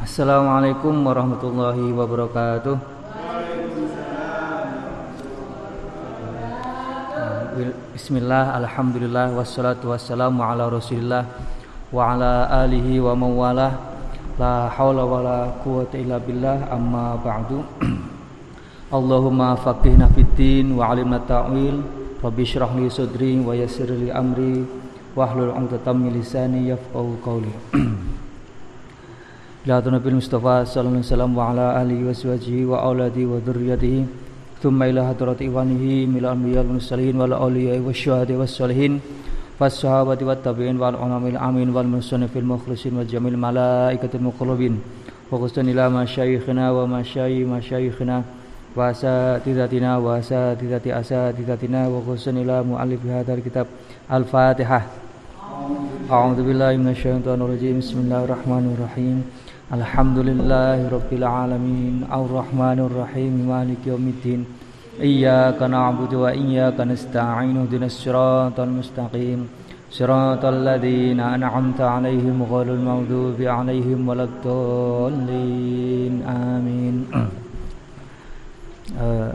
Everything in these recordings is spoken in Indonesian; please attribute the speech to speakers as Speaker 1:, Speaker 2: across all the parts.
Speaker 1: Assalamualaikum warahmatullahi wabarakatuh. Bismillah, Alhamdulillah, wassalatu wassalamu ala rasulillah Wa ala alihi wa mawalah La hawla wa la quwata illa billah amma ba'du. Allahumma faqihna fiddin wa alimna ta'wil. Rabbi syrah li sudri wa yassir li amri Wahlul 'uqdatam min lisani yafqahu qawli La Nabi Mustafa sallallahu alaihi wasallam wa ala alihi wa sahbihi wa auladi wa dzurriyyatihi thumma ila hadrati iwanihi mil anbiya wal mursalin wal awliya wa syuhada was salihin. Fas sahabati wat tabi'in wal ulamil amin wal musannifil mukhlisin wa jamil malaikatil muqarrabin wa qustan ila masyayikhina wa masyayi masyayikhina wa asatidatina wa asatidati rajim Bismillahirrahmanirrahim Alhamdulillahi Rabbil Alamin Ar-Rahmanir Rahim Maliki Yawmiddin. Iyyaka na'budu wa iyyaka nasta'in Ihdinas siratal mustaqim. Siratal ladzina an'amta 'alaihim ghairil maghdubi 'alaihim waladdallin. Amin. Uh,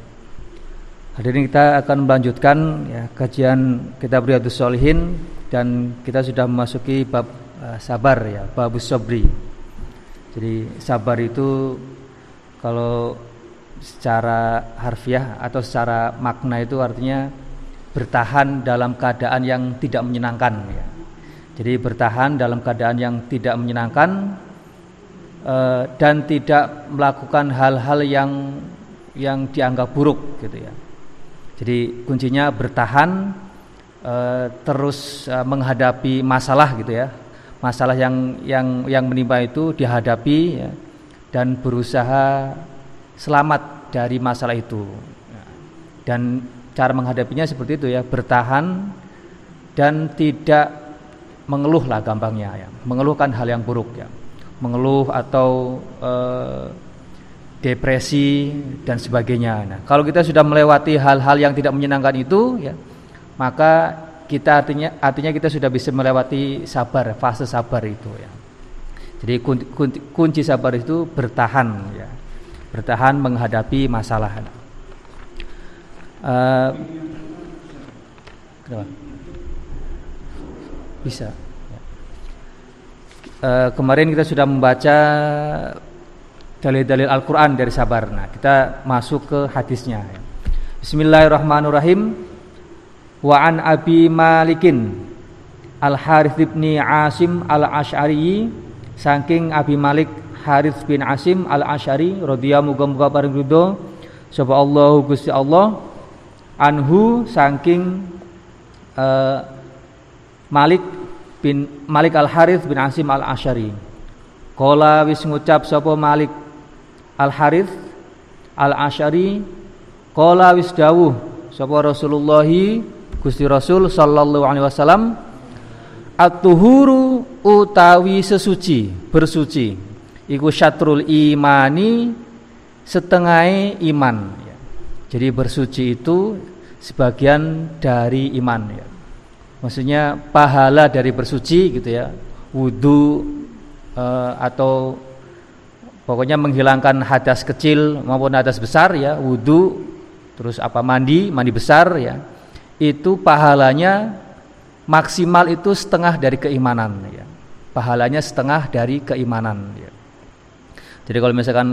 Speaker 1: Hadirin kita akan melanjutkan ya, kajian kitab Riyadhus Shalihin dan kita sudah memasuki bab uh, sabar ya, bab sabri. Jadi sabar itu kalau secara harfiah atau secara makna itu artinya bertahan dalam keadaan yang tidak menyenangkan ya. Jadi bertahan dalam keadaan yang tidak menyenangkan uh, dan tidak melakukan hal-hal yang yang dianggap buruk gitu ya. Jadi kuncinya bertahan uh, terus uh, menghadapi masalah gitu ya masalah yang yang yang menimpa itu dihadapi ya, dan berusaha selamat dari masalah itu. Dan cara menghadapinya seperti itu ya bertahan dan tidak mengeluh lah gampangnya ya. Mengeluhkan hal yang buruk ya. Mengeluh atau eh, depresi dan sebagainya. Nah kalau kita sudah melewati hal-hal yang tidak menyenangkan itu ya maka kita artinya artinya kita sudah bisa melewati sabar fase sabar itu ya. Jadi kunci, kunci, kunci sabar itu bertahan ya. Bertahan menghadapi masalah. Uh, bisa. Uh, kemarin kita sudah membaca dalil-dalil Al-Quran dari sabar. Nah kita masuk ke hadisnya. Ya. Bismillahirrahmanirrahim wa an abi malikin al harith bin asim al ashari saking abi malik harith bin asim al ashari radhiyallahu muga-muga paring ridho sapa Allah Gusti Allah anhu saking uh, Malik bin Malik al Harith bin Asim al Ashari. Kala wis ngucap sapa Malik al Harith al Ashari. Kala wis dawuh sapa Rasulullah Gusti Rasul sallallahu alaihi wasallam At-tuhuru utawi sesuci, bersuci. Iku syatrul imani setengah iman ya. Jadi bersuci itu sebagian dari iman ya. Maksudnya pahala dari bersuci gitu ya. Wudu eh, atau pokoknya menghilangkan hadas kecil maupun hadas besar ya, wudu terus apa mandi, mandi besar ya itu pahalanya maksimal itu setengah dari keimanan ya. Pahalanya setengah dari keimanan ya. Jadi kalau misalkan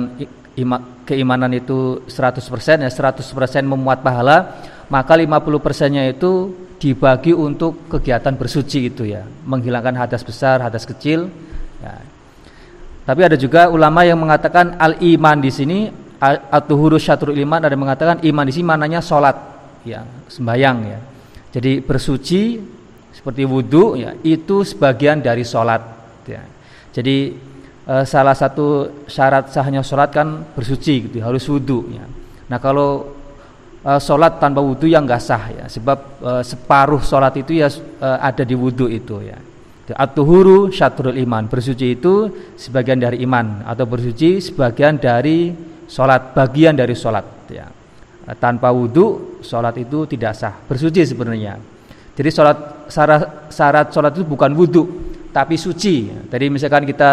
Speaker 1: keimanan itu 100% ya 100% memuat pahala, maka 50%-nya itu dibagi untuk kegiatan bersuci itu ya, menghilangkan hadas besar, hadas kecil ya. Tapi ada juga ulama yang mengatakan al iman di sini atau huruf syatrul iman ada yang mengatakan iman di sini mananya sholat ya sembayang ya. Jadi bersuci seperti wudhu ya itu sebagian dari sholat ya. Jadi e, salah satu syarat sahnya sholat kan bersuci gitu harus wudhu ya. Nah kalau e, sholat tanpa wudhu yang nggak sah ya sebab e, separuh sholat itu ya e, ada di wudhu itu ya. At-tuhuru syatrul iman bersuci itu sebagian dari iman atau bersuci sebagian dari sholat bagian dari sholat ya tanpa wudhu sholat itu tidak sah. Bersuci sebenarnya. Jadi sholat syarat, syarat sholat itu bukan wudhu tapi suci. Jadi misalkan kita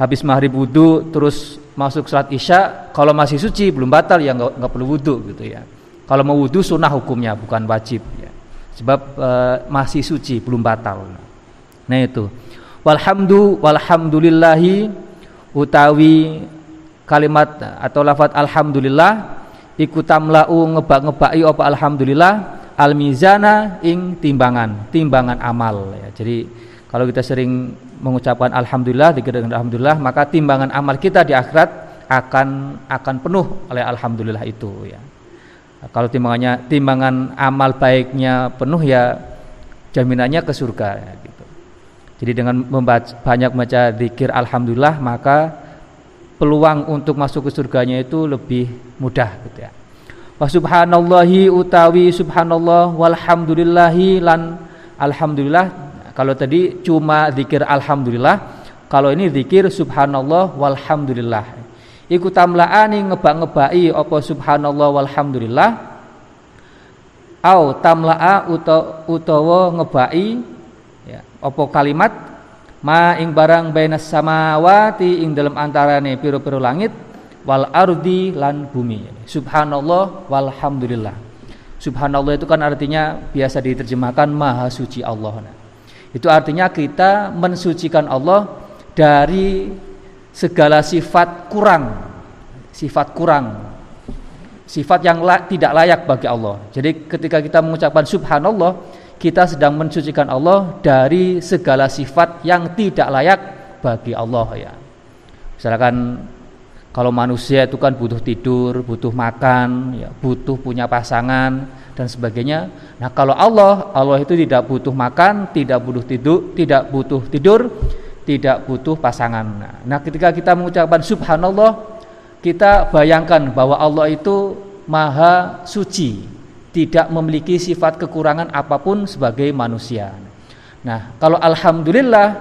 Speaker 1: habis maghrib wudhu terus masuk sholat isya kalau masih suci belum batal ya nggak nggak perlu wudhu gitu ya. Kalau mau wudhu sunnah hukumnya bukan wajib ya. Sebab e, masih suci belum batal. Nah itu. Walhamdu walhamdulillahi utawi kalimat atau lafat alhamdulillah iku tamlau ngebak-ngebaki apa alhamdulillah al mizana ing timbangan timbangan amal ya. jadi kalau kita sering mengucapkan alhamdulillah dengan alhamdulillah maka timbangan amal kita di akhirat akan akan penuh oleh alhamdulillah itu ya kalau timbangannya timbangan amal baiknya penuh ya jaminannya ke surga ya, gitu jadi dengan membaca, banyak membaca zikir alhamdulillah maka peluang untuk masuk ke surganya itu lebih mudah gitu ya. Wa subhanallahi utawi subhanallah walhamdulillahi lan alhamdulillah. Kalau tadi cuma zikir alhamdulillah, kalau ini zikir subhanallah walhamdulillah. Iku tamlaani ngebak-ngebaki apa subhanallah walhamdulillah. Au tamla'a utawa ngebaki ya, apa kalimat ma ing barang bainas samawati ing dalam antarane piro-piro langit wal ardi lan bumi. Subhanallah walhamdulillah. Subhanallah itu kan artinya biasa diterjemahkan maha suci Allah. Itu artinya kita mensucikan Allah dari segala sifat kurang sifat kurang sifat yang la, tidak layak bagi Allah. Jadi ketika kita mengucapkan subhanallah kita sedang mensucikan Allah dari segala sifat yang tidak layak bagi Allah ya. Misalkan kalau manusia itu kan butuh tidur, butuh makan, ya, butuh punya pasangan dan sebagainya. Nah, kalau Allah, Allah itu tidak butuh makan, tidak butuh tidur, tidak butuh tidur, tidak butuh pasangan. Nah, ketika kita mengucapkan subhanallah, kita bayangkan bahwa Allah itu maha suci, tidak memiliki sifat kekurangan apa pun sebagai manusia. Nah, kalau alhamdulillah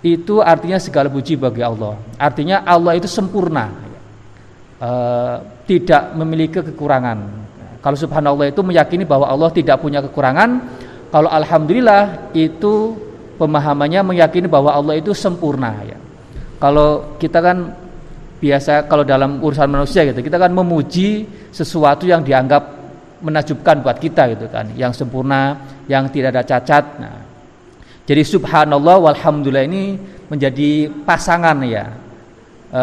Speaker 1: itu artinya segala puji bagi Allah. Artinya Allah itu sempurna, e, tidak memiliki kekurangan. Kalau subhanallah itu meyakini bahwa Allah tidak punya kekurangan. Kalau alhamdulillah itu pemahamannya meyakini bahwa Allah itu sempurna. Ya. Kalau kita kan biasa kalau dalam urusan manusia gitu, kita kan memuji sesuatu yang dianggap menajubkan buat kita gitu kan. Yang sempurna yang tidak ada cacat. Nah jadi subhanallah walhamdulillah ini menjadi pasangan ya. E,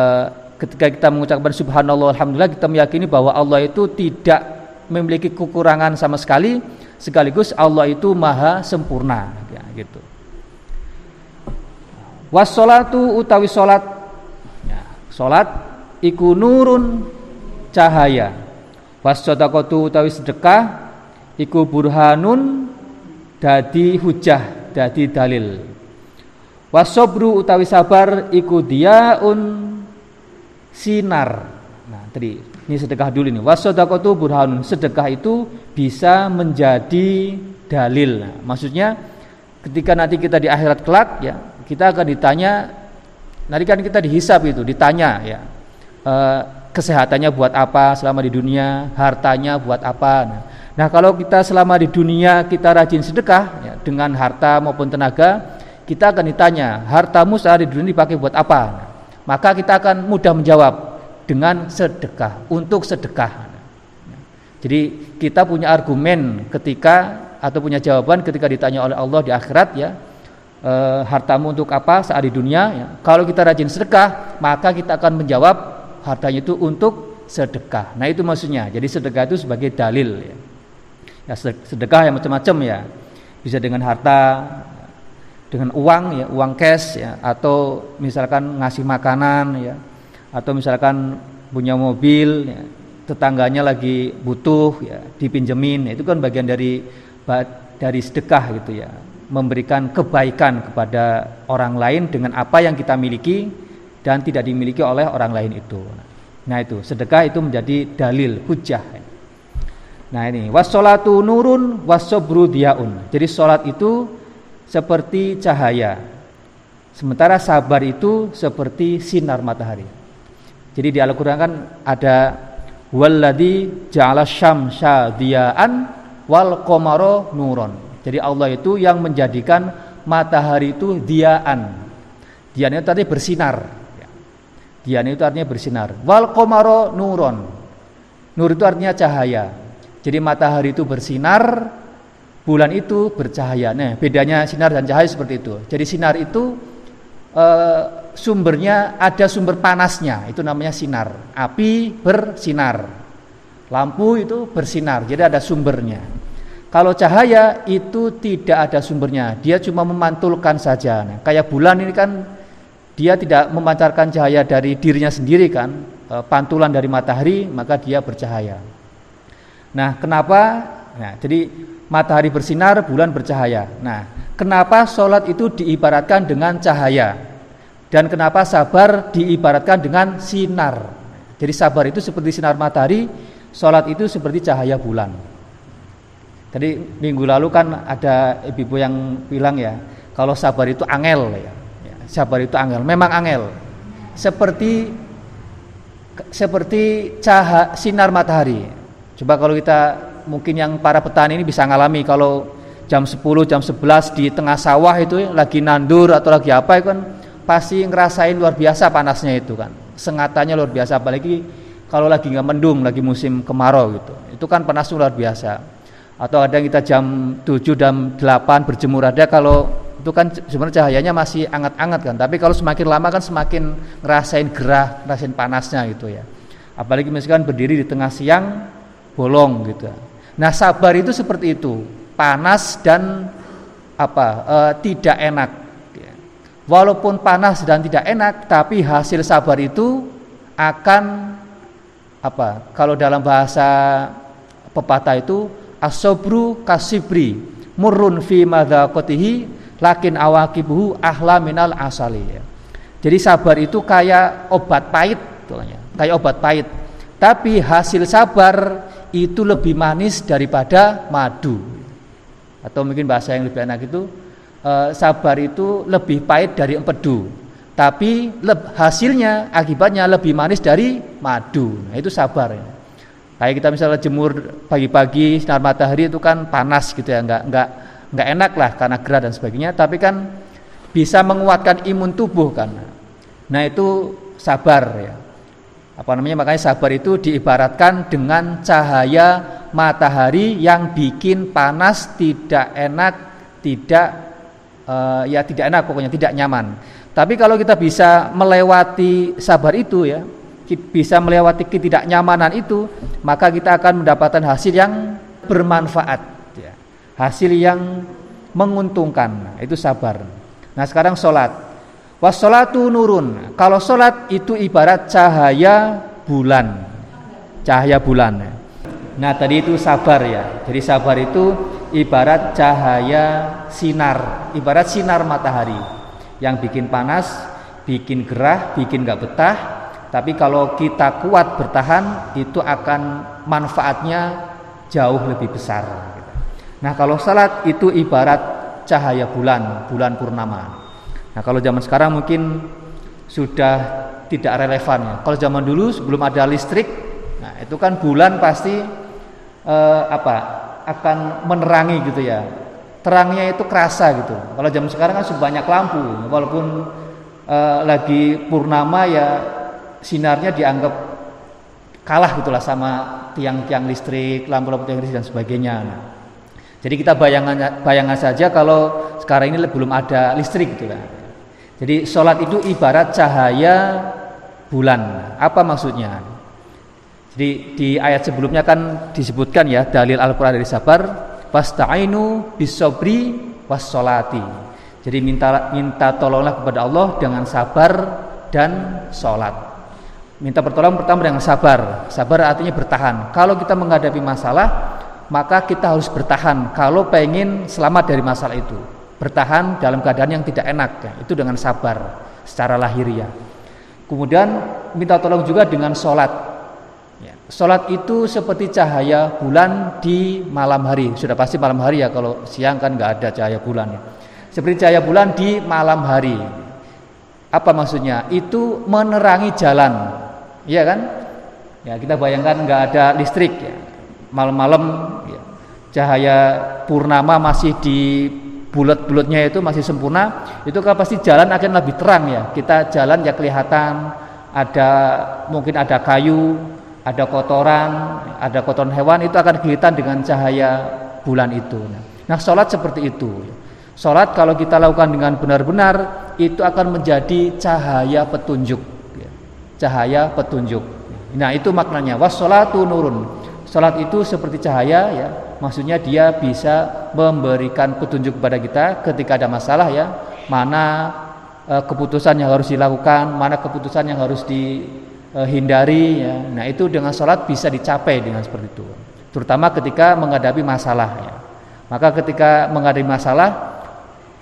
Speaker 1: ketika kita mengucapkan subhanallah alhamdulillah kita meyakini bahwa Allah itu tidak memiliki kekurangan sama sekali. Sekaligus Allah itu maha sempurna ya, gitu. Wassolatu utawi solat ya, iku nurun cahaya Wasodaqatu utawi sedekah iku burhanun dadi hujah, dadi dalil. Wasobru utawi sabar iku diaun sinar. Nah, tadi ini sedekah dulu ini. Wasodaqatu burhanun. Sedekah itu bisa menjadi dalil. Nah, maksudnya ketika nanti kita di akhirat kelak ya, kita akan ditanya nanti kan kita dihisap itu, ditanya ya. Uh, kesehatannya buat apa selama di dunia, hartanya buat apa. Nah, nah kalau kita selama di dunia kita rajin sedekah ya, dengan harta maupun tenaga, kita akan ditanya hartamu saat di dunia dipakai buat apa. Nah, maka kita akan mudah menjawab dengan sedekah untuk sedekah. Nah, jadi kita punya argumen ketika atau punya jawaban ketika ditanya oleh Allah di akhirat ya e, hartamu untuk apa saat di dunia ya. Kalau kita rajin sedekah maka kita akan menjawab hartanya itu untuk sedekah. Nah itu maksudnya. Jadi sedekah itu sebagai dalil ya. Ya sedekah yang macam-macam ya. Bisa dengan harta, dengan uang ya, uang cash ya atau misalkan ngasih makanan ya atau misalkan punya mobil ya, tetangganya lagi butuh ya dipinjemin itu kan bagian dari dari sedekah gitu ya memberikan kebaikan kepada orang lain dengan apa yang kita miliki dan tidak dimiliki oleh orang lain itu. Nah itu sedekah itu menjadi dalil hujah. Nah ini wassolatu nurun wasobru diaun. Jadi sholat itu seperti cahaya, sementara sabar itu seperti sinar matahari. Jadi di Al-Quran kan ada walladhi ja'ala syamsa diya'an wal komaro nuron. Jadi Allah itu yang menjadikan matahari itu diaan. Diaan itu tadi bersinar Dian itu artinya bersinar. Wal komaro nuron. Nur itu artinya cahaya. Jadi matahari itu bersinar, bulan itu bercahaya. Nah, bedanya sinar dan cahaya seperti itu. Jadi sinar itu e, sumbernya ada sumber panasnya, itu namanya sinar. Api bersinar. Lampu itu bersinar, jadi ada sumbernya. Kalau cahaya itu tidak ada sumbernya, dia cuma memantulkan saja. Nah, kayak bulan ini kan dia tidak memancarkan cahaya dari dirinya sendiri kan, e, pantulan dari matahari maka dia bercahaya. Nah, kenapa? Nah, jadi matahari bersinar, bulan bercahaya. Nah, kenapa sholat itu diibaratkan dengan cahaya? Dan kenapa sabar diibaratkan dengan sinar? Jadi sabar itu seperti sinar matahari, sholat itu seperti cahaya bulan. Tadi minggu lalu kan ada ibu-ibu yang bilang ya, kalau sabar itu angel ya sabar itu angel, memang angel. Seperti seperti cahaya sinar matahari. Coba kalau kita mungkin yang para petani ini bisa ngalami kalau jam 10, jam 11 di tengah sawah itu lagi nandur atau lagi apa itu kan pasti ngerasain luar biasa panasnya itu kan. Sengatannya luar biasa apalagi kalau lagi nggak mendung, lagi musim kemarau gitu. Itu kan panas luar biasa. Atau ada yang kita jam 7 jam 8 berjemur ada kalau itu kan sebenarnya cahayanya masih anget-anget kan. Tapi kalau semakin lama kan semakin ngerasain gerah ngerasain panasnya gitu ya. Apalagi misalkan berdiri di tengah siang bolong gitu. Nah sabar itu seperti itu. Panas dan apa e, tidak enak. Walaupun panas dan tidak enak tapi hasil sabar itu akan apa kalau dalam bahasa pepatah itu asobru kasibri murun fi madzakotihi lakin awakibuhu ahla minal asali ya. Jadi sabar itu kayak obat pahit kayak obat pahit. Tapi hasil sabar itu lebih manis daripada madu. Atau mungkin bahasa yang lebih enak itu eh, sabar itu lebih pahit dari empedu. Tapi hasilnya akibatnya lebih manis dari madu. Nah, itu sabar ya. Kayak kita misalnya jemur pagi-pagi sinar matahari itu kan panas gitu ya, enggak enggak nggak enak lah karena gerah dan sebagainya tapi kan bisa menguatkan imun tubuh kan. Nah itu sabar ya. Apa namanya? Makanya sabar itu diibaratkan dengan cahaya matahari yang bikin panas tidak enak tidak uh, ya tidak enak pokoknya tidak nyaman. Tapi kalau kita bisa melewati sabar itu ya bisa melewati ketidaknyamanan itu maka kita akan mendapatkan hasil yang bermanfaat hasil yang menguntungkan. Itu sabar. Nah sekarang sholat. Wassolatu nurun. Kalau sholat itu ibarat cahaya bulan. Cahaya bulan. Nah tadi itu sabar ya. Jadi sabar itu ibarat cahaya sinar. Ibarat sinar matahari. Yang bikin panas bikin gerah bikin gak betah. Tapi kalau kita kuat bertahan itu akan manfaatnya jauh lebih besar Nah kalau salat itu ibarat cahaya bulan, bulan purnama. Nah kalau zaman sekarang mungkin sudah tidak relevan ya. Kalau zaman dulu sebelum ada listrik, nah itu kan bulan pasti eh, apa akan menerangi gitu ya. Terangnya itu kerasa gitu. Kalau zaman sekarang kan banyak lampu, walaupun eh, lagi purnama ya sinarnya dianggap kalah gitulah sama tiang-tiang listrik, lampu-lampu tiang listrik dan sebagainya. Nah, jadi kita bayangan bayangan saja kalau sekarang ini belum ada listrik gitu kan. Jadi sholat itu ibarat cahaya bulan. Apa maksudnya? Jadi di ayat sebelumnya kan disebutkan ya dalil Al-Qur'an dari sabar, wasta'inu bisobri wassolati. Jadi minta minta tolonglah kepada Allah dengan sabar dan sholat. Minta pertolongan pertama dengan sabar. Sabar artinya bertahan. Kalau kita menghadapi masalah, maka kita harus bertahan kalau pengen selamat dari masalah itu. Bertahan dalam keadaan yang tidak enak ya. itu dengan sabar secara lahiriah. Kemudian minta tolong juga dengan sholat. Ya. sholat itu seperti cahaya bulan di malam hari. Sudah pasti malam hari ya kalau siang kan nggak ada cahaya bulan ya. seperti cahaya bulan di malam hari. Apa maksudnya? Itu menerangi jalan. Iya kan? Ya kita bayangkan nggak ada listrik ya malam-malam ya, cahaya purnama masih di bulat-bulatnya itu masih sempurna itu kan pasti jalan akan lebih terang ya kita jalan ya kelihatan ada mungkin ada kayu, ada kotoran, ada kotoran hewan itu akan kelihatan dengan cahaya bulan itu. Nah, sholat seperti itu. Sholat kalau kita lakukan dengan benar-benar itu akan menjadi cahaya petunjuk. Ya. Cahaya petunjuk. Nah itu maknanya wassolatu nurun. Sholat itu seperti cahaya ya. Maksudnya dia bisa memberikan petunjuk kepada kita ketika ada masalah ya. Mana e, keputusan yang harus dilakukan, mana keputusan yang harus dihindari ya. Nah itu dengan sholat bisa dicapai dengan seperti itu. Terutama ketika menghadapi masalah ya. Maka ketika menghadapi masalah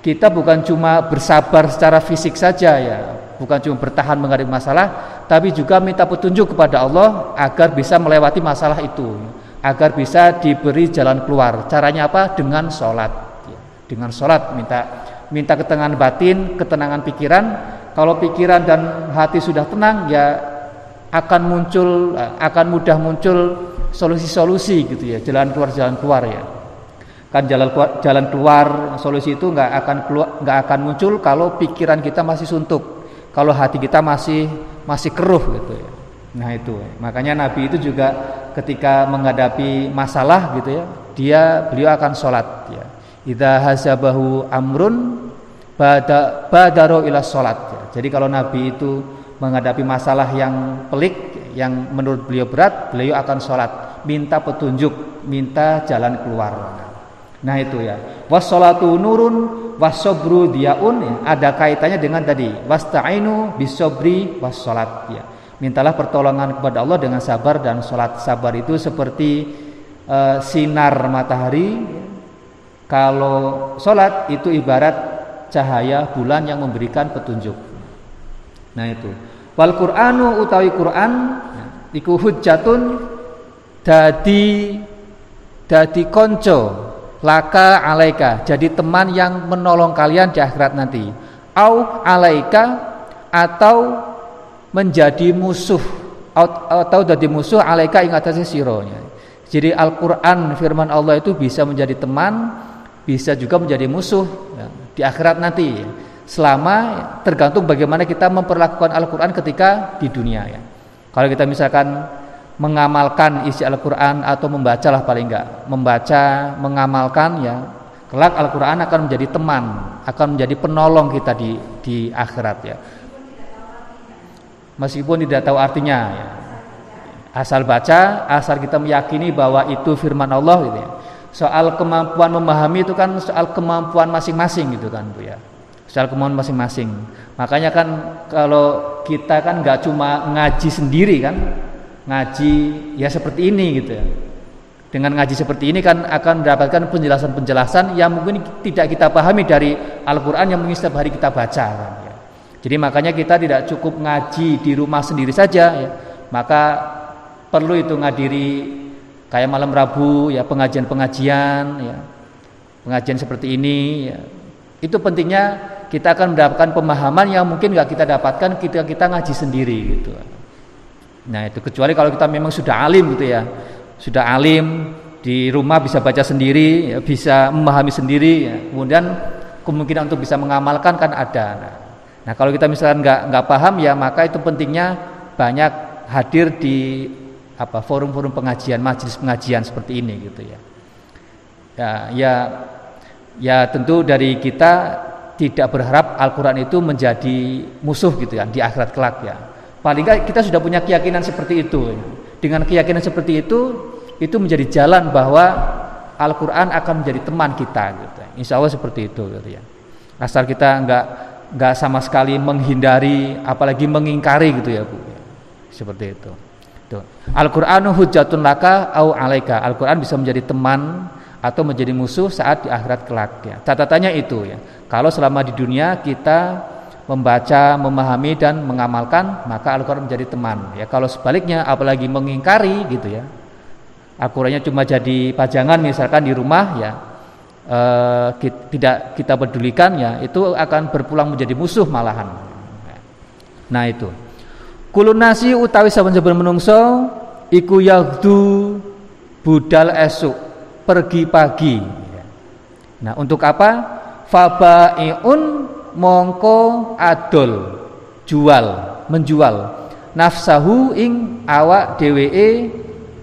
Speaker 1: kita bukan cuma bersabar secara fisik saja ya, bukan cuma bertahan menghadapi masalah, tapi juga minta petunjuk kepada Allah agar bisa melewati masalah itu, agar bisa diberi jalan keluar. Caranya apa? Dengan sholat. Ya, dengan sholat minta minta ketenangan batin, ketenangan pikiran. Kalau pikiran dan hati sudah tenang, ya akan muncul, akan mudah muncul solusi-solusi gitu ya, jalan keluar jalan keluar ya kan jalan keluar, jalan keluar solusi itu nggak akan keluar nggak akan muncul kalau pikiran kita masih suntuk kalau hati kita masih masih keruh gitu ya. Nah itu. Makanya Nabi itu juga ketika menghadapi masalah gitu ya dia beliau akan sholat ya. Idza hasabahu amrun bada badaro ila sholat ya. jadi kalau Nabi itu menghadapi masalah yang pelik yang menurut beliau berat beliau akan sholat minta petunjuk minta jalan keluar Nah itu ya. Wassalatu nurun wasobru diaun ya. ada kaitannya dengan tadi wasta'inu bisobri wassalat ya. Mintalah pertolongan kepada Allah dengan sabar dan sholat sabar itu seperti uh, sinar matahari. Kalau sholat itu ibarat cahaya bulan yang memberikan petunjuk. Nah itu. Wal Qur'anu utawi Qur'an ya, iku hujjatun dadi dadi konco laka alaika. Jadi teman yang menolong kalian di akhirat nanti. Au alaika atau menjadi musuh. Atau jadi musuh alaika ing atasnya sironya jadi Al-Quran firman Allah itu bisa menjadi teman bisa juga menjadi musuh ya, di akhirat nanti. Selama tergantung bagaimana kita memperlakukan Al-Quran ketika di dunia ya. Kalau kita misalkan mengamalkan isi Al-Quran atau membaca lah paling enggak. Membaca, mengamalkan ya. Kelak Al-Quran akan menjadi teman akan menjadi penolong kita di, di akhirat ya. Meskipun tidak tahu artinya ya. Asal baca, asal kita meyakini bahwa itu firman Allah gitu ya. Soal kemampuan memahami itu kan soal kemampuan masing-masing gitu kan Bu ya. Soal kemampuan masing-masing. Makanya kan kalau kita kan nggak cuma ngaji sendiri kan ngaji ya seperti ini gitu ya. Dengan ngaji seperti ini kan akan mendapatkan penjelasan-penjelasan yang mungkin tidak kita pahami dari Al-Qur'an yang mungkin setiap hari kita baca kan ya. Jadi makanya kita tidak cukup ngaji di rumah sendiri saja ya. Maka perlu itu ngadiri kayak malam Rabu ya pengajian-pengajian ya. Pengajian seperti ini ya. Itu pentingnya kita akan mendapatkan pemahaman yang mungkin nggak kita dapatkan ketika kita ngaji sendiri gitu. Nah itu kecuali kalau kita memang sudah alim gitu ya, sudah alim di rumah bisa baca sendiri, ya, bisa memahami sendiri, ya. kemudian kemungkinan untuk bisa mengamalkan kan ada. Nah, nah kalau kita misalkan nggak nggak paham ya maka itu pentingnya banyak hadir di apa forum-forum pengajian, majelis pengajian seperti ini gitu ya. Ya, ya, ya tentu dari kita tidak berharap Al-Quran itu menjadi musuh gitu ya di akhirat kelak ya Paling nggak kita sudah punya keyakinan seperti itu. Dengan keyakinan seperti itu, itu menjadi jalan bahwa Al-Quran akan menjadi teman kita. Gitu. Insya Allah seperti itu. Gitu ya. Asal kita nggak nggak sama sekali menghindari, apalagi mengingkari gitu ya bu. Seperti itu. Al-Quran hujatun laka au alaika. Al-Quran bisa menjadi teman atau menjadi musuh saat di akhirat kelak ya. Catatannya itu ya. Kalau selama di dunia kita membaca, memahami dan mengamalkan, maka Al-Qur'an menjadi teman. Ya, kalau sebaliknya apalagi mengingkari gitu ya. Al-Qur'annya cuma jadi pajangan misalkan di rumah ya. Eh, tidak kita pedulikan ya, itu akan berpulang menjadi musuh malahan. Nah, itu. Kulun nasi utawi saben-saben menungso iku yagdu budal esuk pergi pagi. Nah, untuk apa? Fabaiun mongko adol jual menjual. Nafsahu ing awak dheweke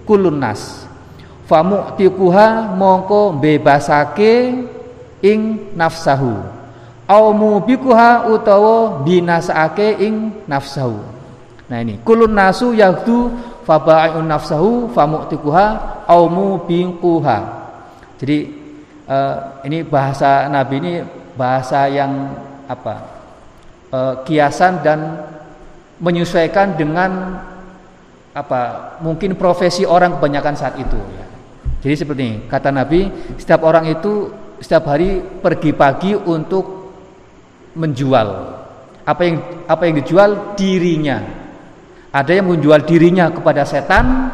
Speaker 1: kulun nas. Famu'tiquha mongko bebasake ing nafsahu. Au mubikuha utawa binasake ing nafsahu. Nah ini kulun nasu yahdu fabai'un nafsahu famu'tiquha au mubiquha. Jadi uh, ini bahasa nabi ini bahasa yang apa uh, kiasan dan menyesuaikan dengan apa mungkin profesi orang kebanyakan saat itu ya. Jadi seperti ini, kata Nabi, setiap orang itu setiap hari pergi pagi untuk menjual. Apa yang apa yang dijual dirinya. Ada yang menjual dirinya kepada setan,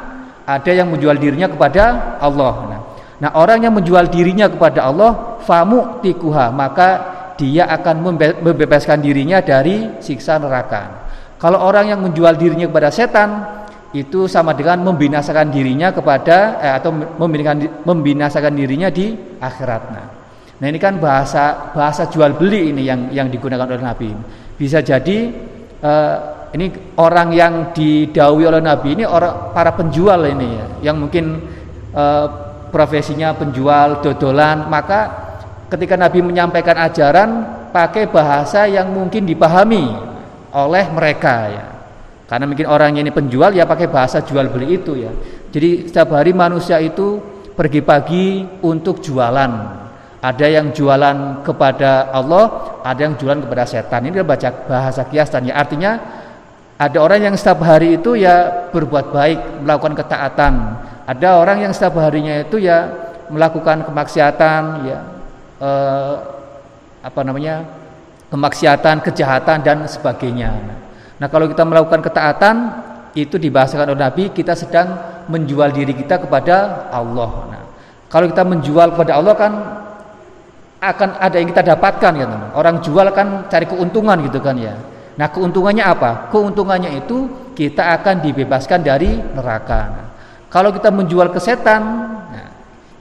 Speaker 1: ada yang menjual dirinya kepada Allah. Nah, nah orang yang menjual dirinya kepada Allah, famu tikuha, maka dia akan membebaskan dirinya dari siksa neraka. Kalau orang yang menjual dirinya kepada setan, itu sama dengan membinasakan dirinya kepada eh, atau membinasakan, membinasakan dirinya di akhirat. Nah, ini kan bahasa bahasa jual beli ini yang yang digunakan oleh Nabi. Bisa jadi eh, ini orang yang didawi oleh Nabi ini orang para penjual ini ya, yang mungkin eh, profesinya penjual dodolan, maka ketika Nabi menyampaikan ajaran pakai bahasa yang mungkin dipahami oleh mereka ya karena mungkin orangnya ini penjual ya pakai bahasa jual beli itu ya. Jadi setiap hari manusia itu pergi pagi untuk jualan. Ada yang jualan kepada Allah, ada yang jualan kepada setan. Ini baca bahasa kias dan ya artinya ada orang yang setiap hari itu ya berbuat baik, melakukan ketaatan. Ada orang yang setiap harinya itu ya melakukan kemaksiatan, ya eh, apa namanya kemaksiatan, kejahatan dan sebagainya. Nah, kalau kita melakukan ketaatan itu dibahasakan oleh Nabi kita sedang menjual diri kita kepada Allah. Nah, kalau kita menjual kepada Allah kan akan ada yang kita dapatkan ya teman. Orang jual kan cari keuntungan gitu kan ya. Nah, keuntungannya apa? Keuntungannya itu kita akan dibebaskan dari neraka. Nah, kalau kita menjual ke setan, nah,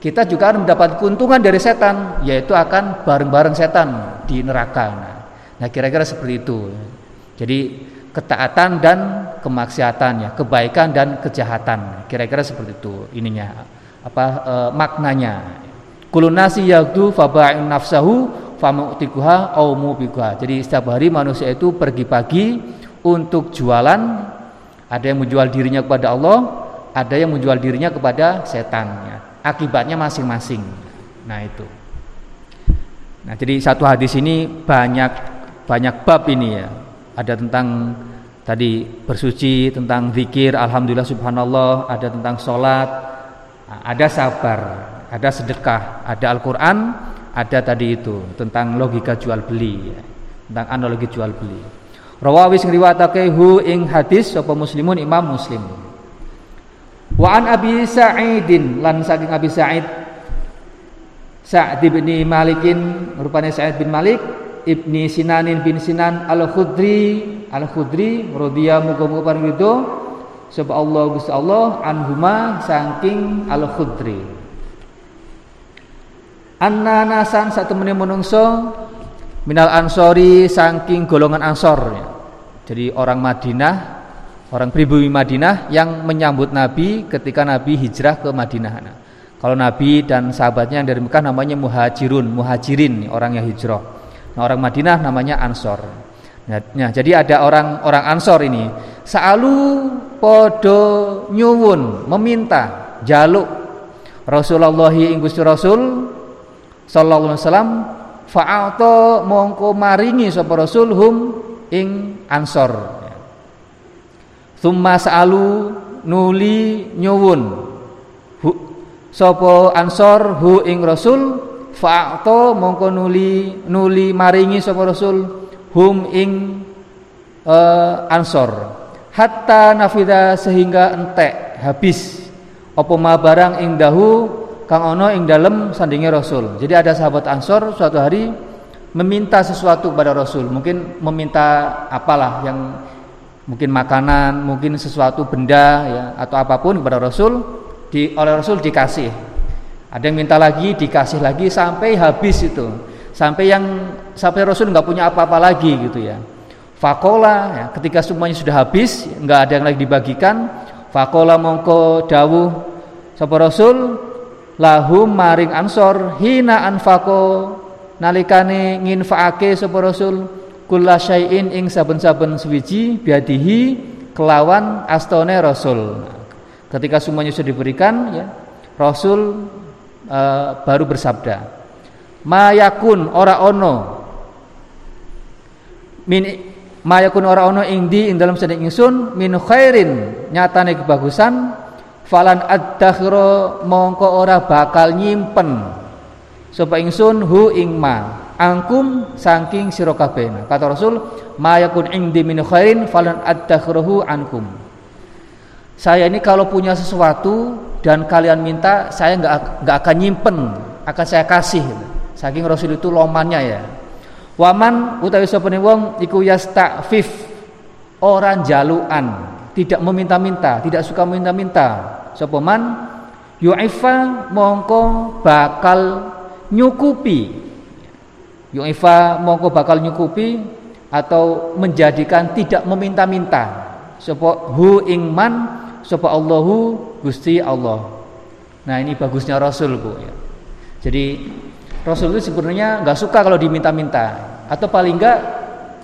Speaker 1: kita juga akan mendapat keuntungan dari setan, yaitu akan bareng-bareng setan di neraka. Nah, kira-kira seperti itu. Jadi ketaatan dan kemaksiatannya, kebaikan dan kejahatan. Kira-kira seperti itu ininya apa e, maknanya. Kulunasi yagdu faba'in nafsahu famu'tikuha au mubikuha. Jadi setiap hari manusia itu pergi pagi untuk jualan. Ada yang menjual dirinya kepada Allah, ada yang menjual dirinya kepada setan. Akibatnya masing-masing. Nah itu. Nah jadi satu hadis ini banyak banyak bab ini ya ada tentang tadi bersuci, tentang zikir, alhamdulillah subhanallah, ada tentang sholat, ada sabar, ada sedekah, ada Al-Quran, ada tadi itu tentang logika jual beli, ya. tentang analogi jual beli. Rawawi sing riwayatake hu ing hadis sapa muslimun Imam Muslim. Wa an Abi Sa'idin lan saking Abi Sa'id Sa'd bin Malikin rupanya Sa'id bin Malik Ibni Sinanin bin Sinan Al-Khudri Al-Khudri radhiya muga-muga paring ridho sapa Allah Gusti Allah anhuma saking Al-Khudri. Anna nasan satu menit menungso minal ansori saking golongan ansor. Jadi orang Madinah orang pribumi Madinah yang menyambut Nabi ketika Nabi hijrah ke Madinah nah, kalau Nabi dan sahabatnya yang dari Mekah namanya muhajirun muhajirin orang yang hijrah Nah, orang Madinah namanya Ansor. Nah, nah, jadi ada orang orang Ansor ini selalu podo nyuwun meminta jaluk Rasulullah ing Gusti Rasul sallallahu alaihi wasallam fa'ato mongko maringi sapa Rasul hum ing Ansor. Summa sa'alu nuli nyuwun. Sapa Ansor hu ing Rasul fa'to mongko nuli nuli maringi sapa Rasul hum ing uh, ansor. Hatta nafida sehingga entek habis. Apa ma barang ing dahu kang ono ing dalem sandinge Rasul. Jadi ada sahabat Ansor suatu hari meminta sesuatu kepada Rasul, mungkin meminta apalah yang mungkin makanan, mungkin sesuatu benda ya atau apa pun kepada Rasul di oleh Rasul dikasih ada yang minta lagi, dikasih lagi sampai habis itu. Sampai yang sampai Rasul nggak punya apa-apa lagi gitu ya. Fakola ya, ketika semuanya sudah habis, nggak ada yang lagi dibagikan. Fakola mongko dawuh sapa Rasul lahum maring ansor hina anfako nalikane nginfaake sapa Rasul kula syai'in ing saben-saben suwiji biadihi kelawan astone Rasul. Ketika semuanya sudah diberikan ya, Rasul uh, baru bersabda, "Mayakun ora ono min mayakun ora ono ing di ing dalam sedek ingsun min khairin nyatane kebagusan falan ad-dakhira mongko ora bakal nyimpen sapa ingsun hu ing ma angkum saking sira kabeh. Kata Rasul, "Mayakun indi min khairin falan addakhruhu ankum." Saya ini kalau punya sesuatu dan kalian minta, saya nggak nggak akan nyimpen, akan saya kasih. Saking Rasul itu lomannya ya. Waman utawi sapane wong iku yastafif orang jaluan, tidak meminta-minta, tidak suka meminta-minta. Sapa man yu'ifa mongko bakal nyukupi Yu'ifa mongko bakal nyukupi atau menjadikan tidak meminta-minta sapa hu ingman sapa Allahu Gusti Allah. Nah, ini bagusnya Rasul, Bu ya. Jadi Rasul itu sebenarnya nggak suka kalau diminta-minta atau paling enggak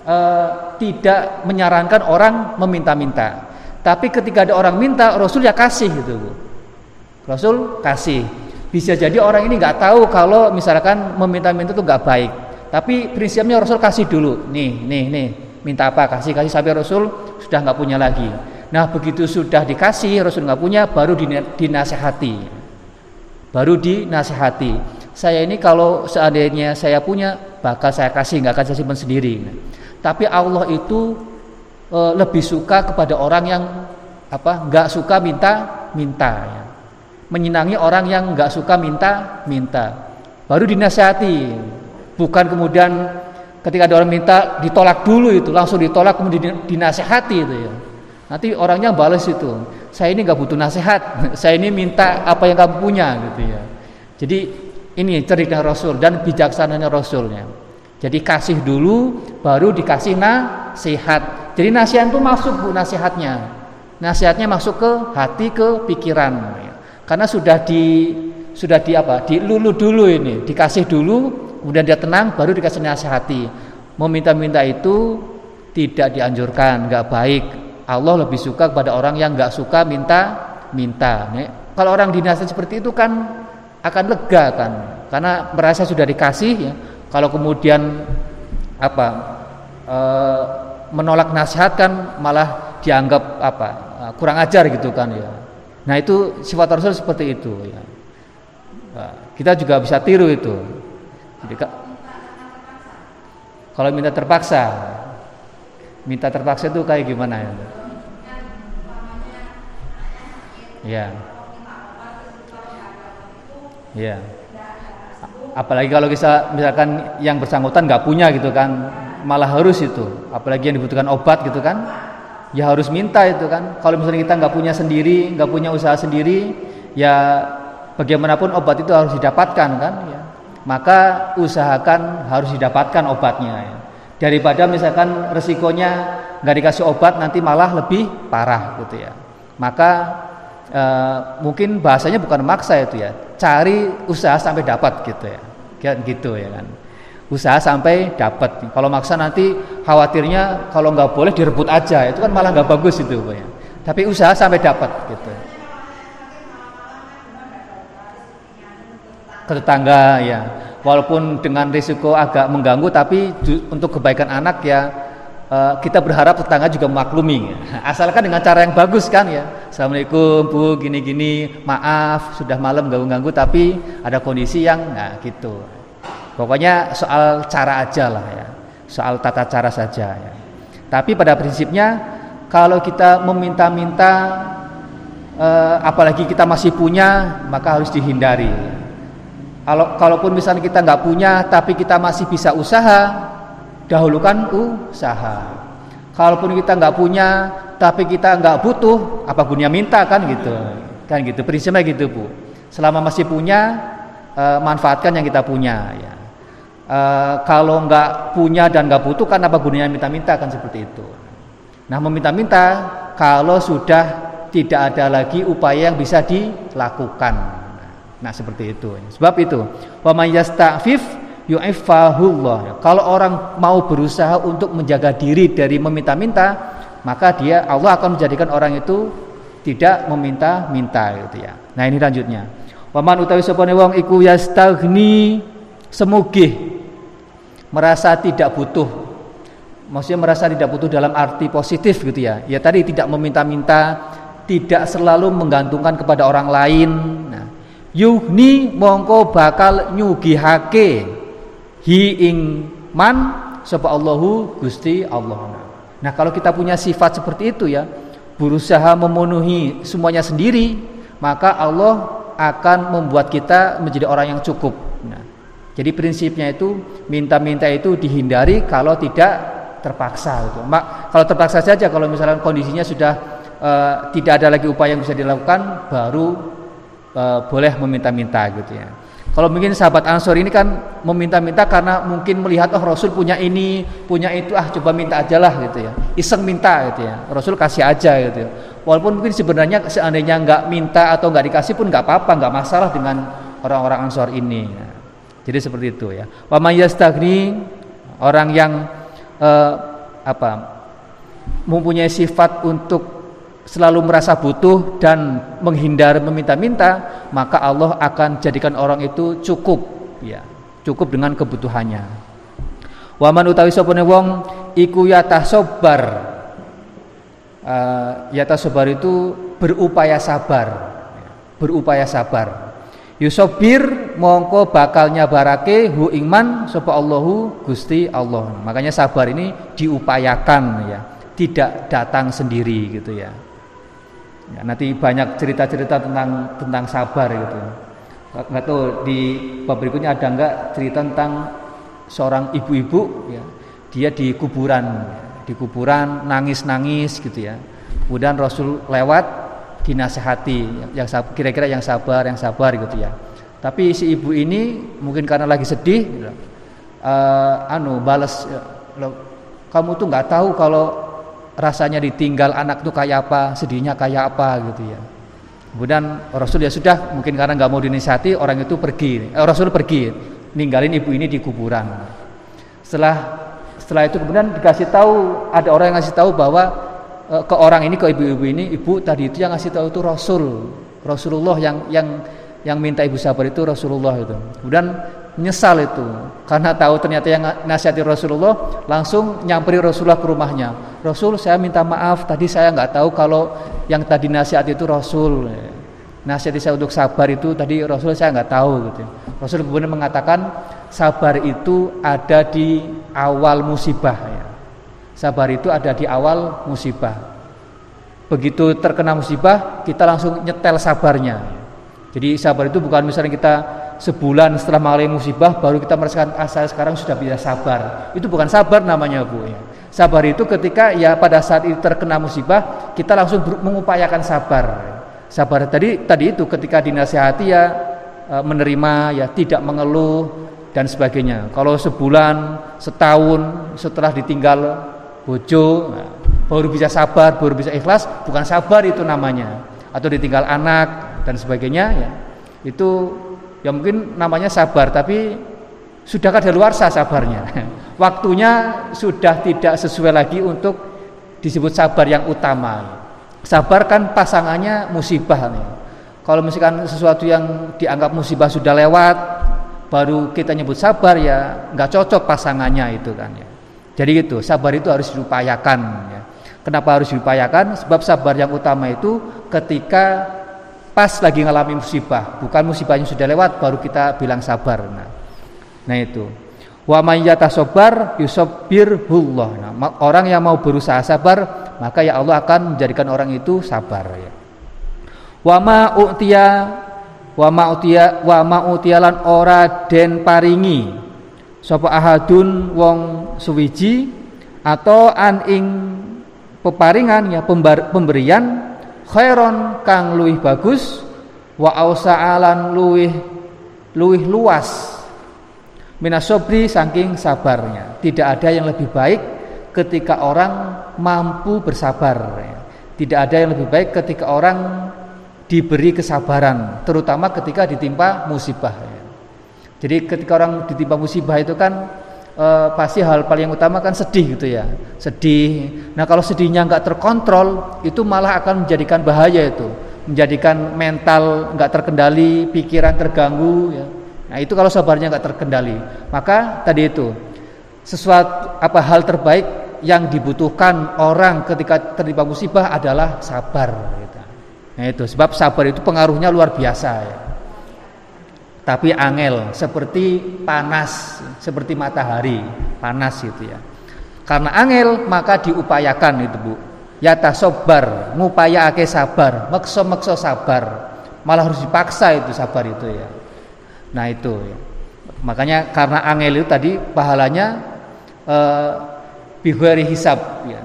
Speaker 1: eh, tidak menyarankan orang meminta-minta. Tapi ketika ada orang minta, Rasul ya kasih gitu, Bu. Rasul kasih. Bisa jadi orang ini nggak tahu kalau misalkan meminta-minta itu nggak baik. Tapi prinsipnya Rasul kasih dulu. Nih, nih, nih. Minta apa? Kasih, kasih sampai Rasul sudah nggak punya lagi. Nah, begitu sudah dikasih, Rasul nggak punya, baru dinasehati. Baru dinasehati. Saya ini kalau seandainya saya punya, bakal saya kasih, nggak akan saya simpan sendiri. Tapi Allah itu e, lebih suka kepada orang yang apa? nggak suka minta, minta. Ya. Menyenangi orang yang nggak suka minta, minta. Baru dinasehati bukan kemudian ketika ada orang minta ditolak dulu itu langsung ditolak kemudian dinasehati itu ya. Nanti orangnya balas itu saya ini nggak butuh nasihat saya ini minta apa yang kamu punya gitu ya. Jadi ini cerita Rasul dan bijaksananya Rasulnya. Jadi kasih dulu baru dikasih nasihat. Jadi nasihat itu masuk bu nasihatnya. Nasihatnya masuk ke hati ke pikiran. Karena sudah di sudah di apa? Dilulu dulu ini dikasih dulu kemudian dia tenang baru dikasih nasihati. Meminta-minta itu tidak dianjurkan nggak baik. Allah lebih suka kepada orang yang nggak suka minta minta. Kalau orang dinasihati seperti itu kan akan lega kan karena merasa sudah dikasih ya. Kalau kemudian apa e, menolak nasihat kan malah dianggap apa kurang ajar gitu kan ya. Nah itu sifat Rasul seperti itu ya. Nah, kita juga bisa tiru itu jadi kalau minta terpaksa, minta terpaksa itu kayak gimana ya? Ya. Ya. Apalagi kalau kita misalkan yang bersangkutan nggak punya gitu kan, malah harus itu. Apalagi yang dibutuhkan obat gitu kan, ya harus minta itu kan. Kalau misalnya kita nggak punya sendiri, nggak punya usaha sendiri, ya bagaimanapun obat itu harus didapatkan kan. Ya maka usahakan harus didapatkan obatnya. Ya. daripada misalkan resikonya nggak dikasih obat nanti malah lebih parah gitu ya. Maka e, mungkin bahasanya bukan maksa itu ya. Cari usaha sampai dapat gitu ya. Gitu ya kan. Usaha sampai dapat. Kalau maksa nanti khawatirnya kalau nggak boleh direbut aja. Itu kan malah nggak bagus itu ya. Tapi usaha sampai dapat gitu. ke tetangga ya. Walaupun dengan risiko agak mengganggu tapi untuk kebaikan anak ya eh, kita berharap tetangga juga maklumi asalkan dengan cara yang bagus kan ya. Assalamualaikum bu gini gini maaf sudah malam ganggu ganggu tapi ada kondisi yang nah gitu. Pokoknya soal cara aja lah ya. Soal tata cara saja ya. Tapi pada prinsipnya kalau kita meminta-minta eh, apalagi kita masih punya maka harus dihindari kalau kalaupun misalnya kita nggak punya tapi kita masih bisa usaha, dahulukan usaha. Kalaupun kita nggak punya tapi kita nggak butuh, apa gunanya minta kan gitu. Kan gitu. Prinsipnya gitu, Bu. Selama masih punya, e, manfaatkan yang kita punya ya. e, kalau nggak punya dan nggak butuh kan apa gunanya minta-minta kan seperti itu. Nah meminta-minta kalau sudah tidak ada lagi upaya yang bisa dilakukan. Nah seperti itu. Sebab itu, wa may yasta'fif yu'ifahullah. Kalau orang mau berusaha untuk menjaga diri dari meminta-minta, maka dia Allah akan menjadikan orang itu tidak meminta-minta gitu ya. Nah ini lanjutnya. Waman utawi sapane wong iku yastaghni semugih merasa tidak butuh. Maksudnya merasa tidak butuh dalam arti positif gitu ya. Ya tadi tidak meminta-minta, tidak selalu menggantungkan kepada orang lain. Nah, yuhni mongko bakal nyugihake hi ing man sapa Allahu Gusti Allah. Nah, kalau kita punya sifat seperti itu ya, berusaha memenuhi semuanya sendiri, maka Allah akan membuat kita menjadi orang yang cukup. Nah, jadi prinsipnya itu minta-minta itu dihindari kalau tidak terpaksa itu. Mak, kalau terpaksa saja kalau misalnya kondisinya sudah uh, tidak ada lagi upaya yang bisa dilakukan, baru uh, boleh meminta-minta gitu ya. Kalau mungkin sahabat Ansor ini kan meminta-minta karena mungkin melihat oh Rasul punya ini, punya itu, ah coba minta aja lah gitu ya. Iseng minta gitu ya. Rasul kasih aja gitu ya. Walaupun mungkin sebenarnya seandainya nggak minta atau nggak dikasih pun nggak apa-apa, nggak masalah dengan orang-orang Ansor ini. Ya. Jadi seperti itu ya. Wa yastagni orang yang eh, apa mempunyai sifat untuk selalu merasa butuh dan menghindar meminta-minta, maka Allah akan jadikan orang itu cukup, ya, cukup dengan kebutuhannya. Waman utawi sopone wong iku yata sobar. Uh, yata sobar itu berupaya sabar, berupaya sabar. Yusobir mongko bakalnya barake hu ingman sopa Allahu Gusti Allah. Makanya sabar ini diupayakan ya, tidak datang sendiri gitu ya. Ya, nanti banyak cerita-cerita tentang tentang sabar gitu. Nggak tahu di bab berikutnya ada nggak cerita tentang seorang ibu-ibu ya. Dia di kuburan, di kuburan nangis-nangis gitu ya. Kemudian Rasul lewat dinasehati yang kira-kira yang sabar, yang sabar gitu ya. Tapi si ibu ini mungkin karena lagi sedih, uh, anu balas, ya, kamu tuh nggak tahu kalau rasanya ditinggal anak itu kayak apa, sedihnya kayak apa gitu ya. Kemudian Rasul ya sudah mungkin karena nggak mau dinisihati orang itu pergi. Eh, Rasul pergi ninggalin ibu ini di kuburan. Setelah setelah itu kemudian dikasih tahu ada orang yang ngasih tahu bahwa e, ke orang ini ke ibu-ibu ini ibu tadi itu yang ngasih tahu itu Rasul Rasulullah yang yang yang minta ibu sabar itu Rasulullah itu. Kemudian nyesal itu. Karena tahu ternyata yang nasihati Rasulullah langsung nyamperi Rasulullah ke rumahnya. Rasul saya minta maaf tadi saya nggak tahu kalau yang tadi nasihat itu Rasul. Nasihat saya untuk sabar itu tadi Rasul saya nggak tahu gitu. Rasul kemudian mengatakan sabar itu ada di awal musibah ya. sabar itu ada di awal musibah. Begitu terkena musibah kita langsung nyetel sabarnya jadi sabar itu bukan misalnya kita sebulan setelah mengalami musibah baru kita merasakan ah saya sekarang sudah bisa sabar. Itu bukan sabar namanya Bu ya. Sabar itu ketika ya pada saat itu terkena musibah kita langsung mengupayakan sabar. Sabar tadi tadi itu ketika dinasihati ya e, menerima ya tidak mengeluh dan sebagainya. Kalau sebulan, setahun setelah ditinggal bojo nah, baru bisa sabar, baru bisa ikhlas, bukan sabar itu namanya. Atau ditinggal anak dan sebagainya ya. Itu ya mungkin namanya sabar tapi sudah sah sabarnya waktunya sudah tidak sesuai lagi untuk disebut sabar yang utama sabar kan pasangannya musibah nih. kalau misalkan sesuatu yang dianggap musibah sudah lewat baru kita nyebut sabar ya nggak cocok pasangannya itu kan ya jadi gitu sabar itu harus diupayakan ya. kenapa harus diupayakan sebab sabar yang utama itu ketika pas lagi ngalami musibah, bukan musibahnya sudah lewat baru kita bilang sabar. Nah, nah itu. Wa may yatasabar yusabbirhullah. Nah, orang yang mau berusaha sabar, maka ya Allah akan menjadikan orang itu sabar ya. Wa ma utiya wa ma utiya wa ma utialan ora den paringi sapa ahadun wong suwiji atau an ing peparingan ya pemberian khairon kang luwih bagus wa ausa'alan luwih luwih luas minasobri saking sabarnya. Tidak ada yang lebih baik ketika orang mampu bersabar. Tidak ada yang lebih baik ketika orang diberi kesabaran, terutama ketika ditimpa musibah. Jadi ketika orang ditimpa musibah itu kan e, pasti hal paling utama kan sedih gitu ya, sedih. Nah kalau sedihnya nggak terkontrol, itu malah akan menjadikan bahaya itu, menjadikan mental nggak terkendali, pikiran terganggu. Ya. Nah itu kalau sabarnya nggak terkendali, maka tadi itu sesuatu apa hal terbaik yang dibutuhkan orang ketika tertimpa musibah adalah sabar. Gitu. Nah itu sebab sabar itu pengaruhnya luar biasa ya. Tapi angel seperti panas, seperti matahari panas itu ya. Karena angel maka diupayakan itu bu. Ya tasobar, ngupaya ake sabar, makso makso sabar, malah harus dipaksa itu sabar itu ya. Nah itu ya. Makanya karena angel itu tadi pahalanya eh, bihwari hisab ya.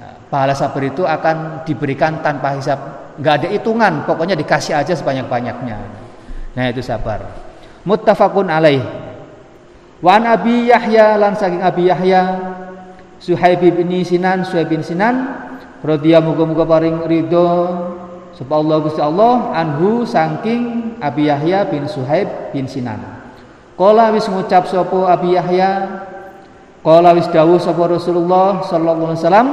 Speaker 1: Nah, pahala sabar itu akan diberikan tanpa hisab, nggak ada hitungan, pokoknya dikasih aja sebanyak-banyaknya. Nah itu sabar. Muttafaqun alaih. Wa an Abi Yahya lan saking Abi Yahya Suhaib bin Sinan Suhaib bin Sinan radhiyallahu muga-muga paring ridho sapa Allah Gusti Allah anhu saking Abi Yahya bin Suhaib bin Sinan. Kala wis ngucap sapa Abi Yahya Kala wis dawuh sapa Rasulullah sallallahu alaihi wasallam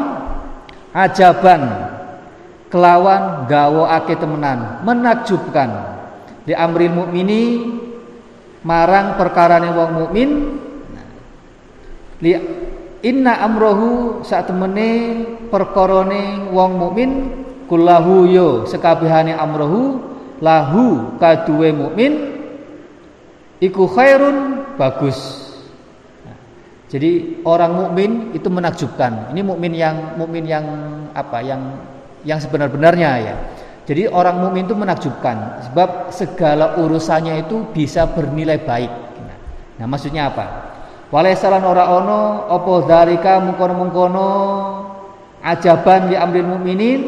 Speaker 1: ajaban kelawan ake temenan menakjubkan di amril mukmini marang perkarane wong mukmin li inna amrohu saat temene perkorone wong mukmin kullahu yo sekabehane amrohu lahu kaduwe mukmin iku khairun bagus jadi orang mukmin itu menakjubkan. Ini mukmin yang mukmin yang apa? Yang yang sebenar-benarnya ya. Jadi orang mukmin itu menakjubkan sebab segala urusannya itu bisa bernilai baik. Nah, maksudnya apa? Walaisalan ora ono opo darika mungkono-mungkono ajaban li amril mukminin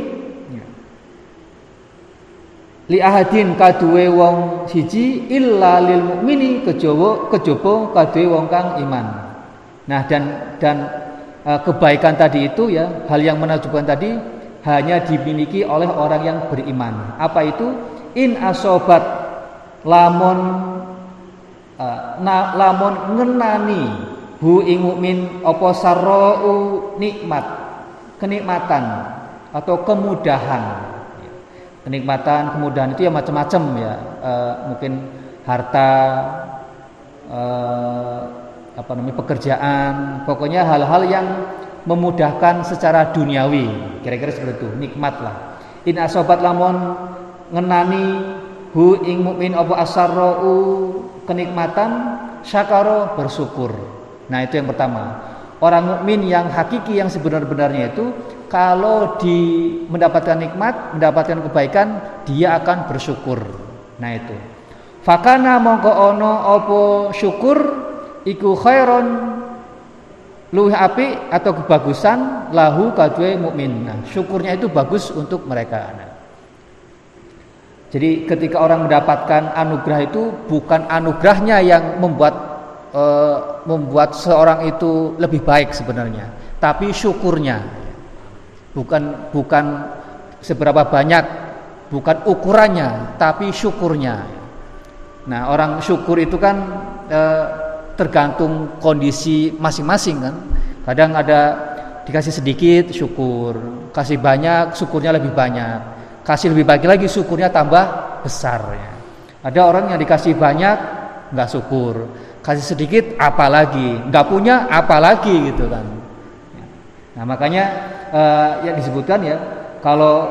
Speaker 1: li ahadin kaduwe wong siji illa lil mukmini kejaba kejaba kaduwe wong kang iman. Nah dan dan e, kebaikan tadi itu ya hal yang menakjubkan tadi hanya dimiliki oleh orang yang beriman. Apa itu? In asobat lamun e, na, lamun ngenani hu ing mukmin apa sarrau nikmat kenikmatan atau kemudahan kenikmatan kemudahan itu ya macam-macam ya e, mungkin harta e, apa namanya pekerjaan, pokoknya hal-hal yang memudahkan secara duniawi, kira-kira seperti itu, nikmat lah. In asobat lamun ngenani hu ing mukmin apa asarrau kenikmatan syakaro bersyukur. Nah, itu yang pertama. Orang mukmin yang hakiki yang sebenar-benarnya itu kalau di mendapatkan nikmat, mendapatkan kebaikan, dia akan bersyukur. Nah, itu. Fakana mongko ono opo syukur iku khairon luwih api atau kebagusan lahu kadue mukmin. Nah, syukurnya itu bagus untuk mereka. Nah, jadi ketika orang mendapatkan anugerah itu bukan anugerahnya yang membuat e, membuat seorang itu lebih baik sebenarnya, tapi syukurnya. Bukan bukan seberapa banyak, bukan ukurannya, tapi syukurnya. Nah, orang syukur itu kan e, tergantung kondisi masing-masing kan. Kadang ada dikasih sedikit syukur, kasih banyak syukurnya lebih banyak, kasih lebih banyak lagi syukurnya tambah besar ya. Ada orang yang dikasih banyak nggak syukur, kasih sedikit apalagi, nggak punya apalagi gitu kan. Nah makanya uh, yang disebutkan ya kalau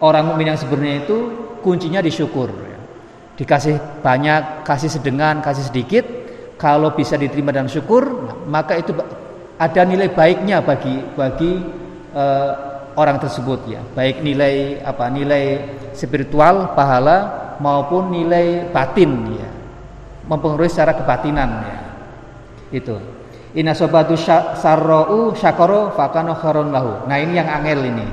Speaker 1: orang mukmin yang sebenarnya itu kuncinya disyukur. Ya. Dikasih banyak, kasih sedengan, kasih sedikit, kalau bisa diterima dan syukur maka itu ada nilai baiknya bagi bagi uh, orang tersebut ya baik nilai apa nilai spiritual pahala maupun nilai batin ya mempengaruhi secara kebatinan ya itu Inna sobatu sarra'u syakoro fakano kharon lahu. Nah ini yang angel ini.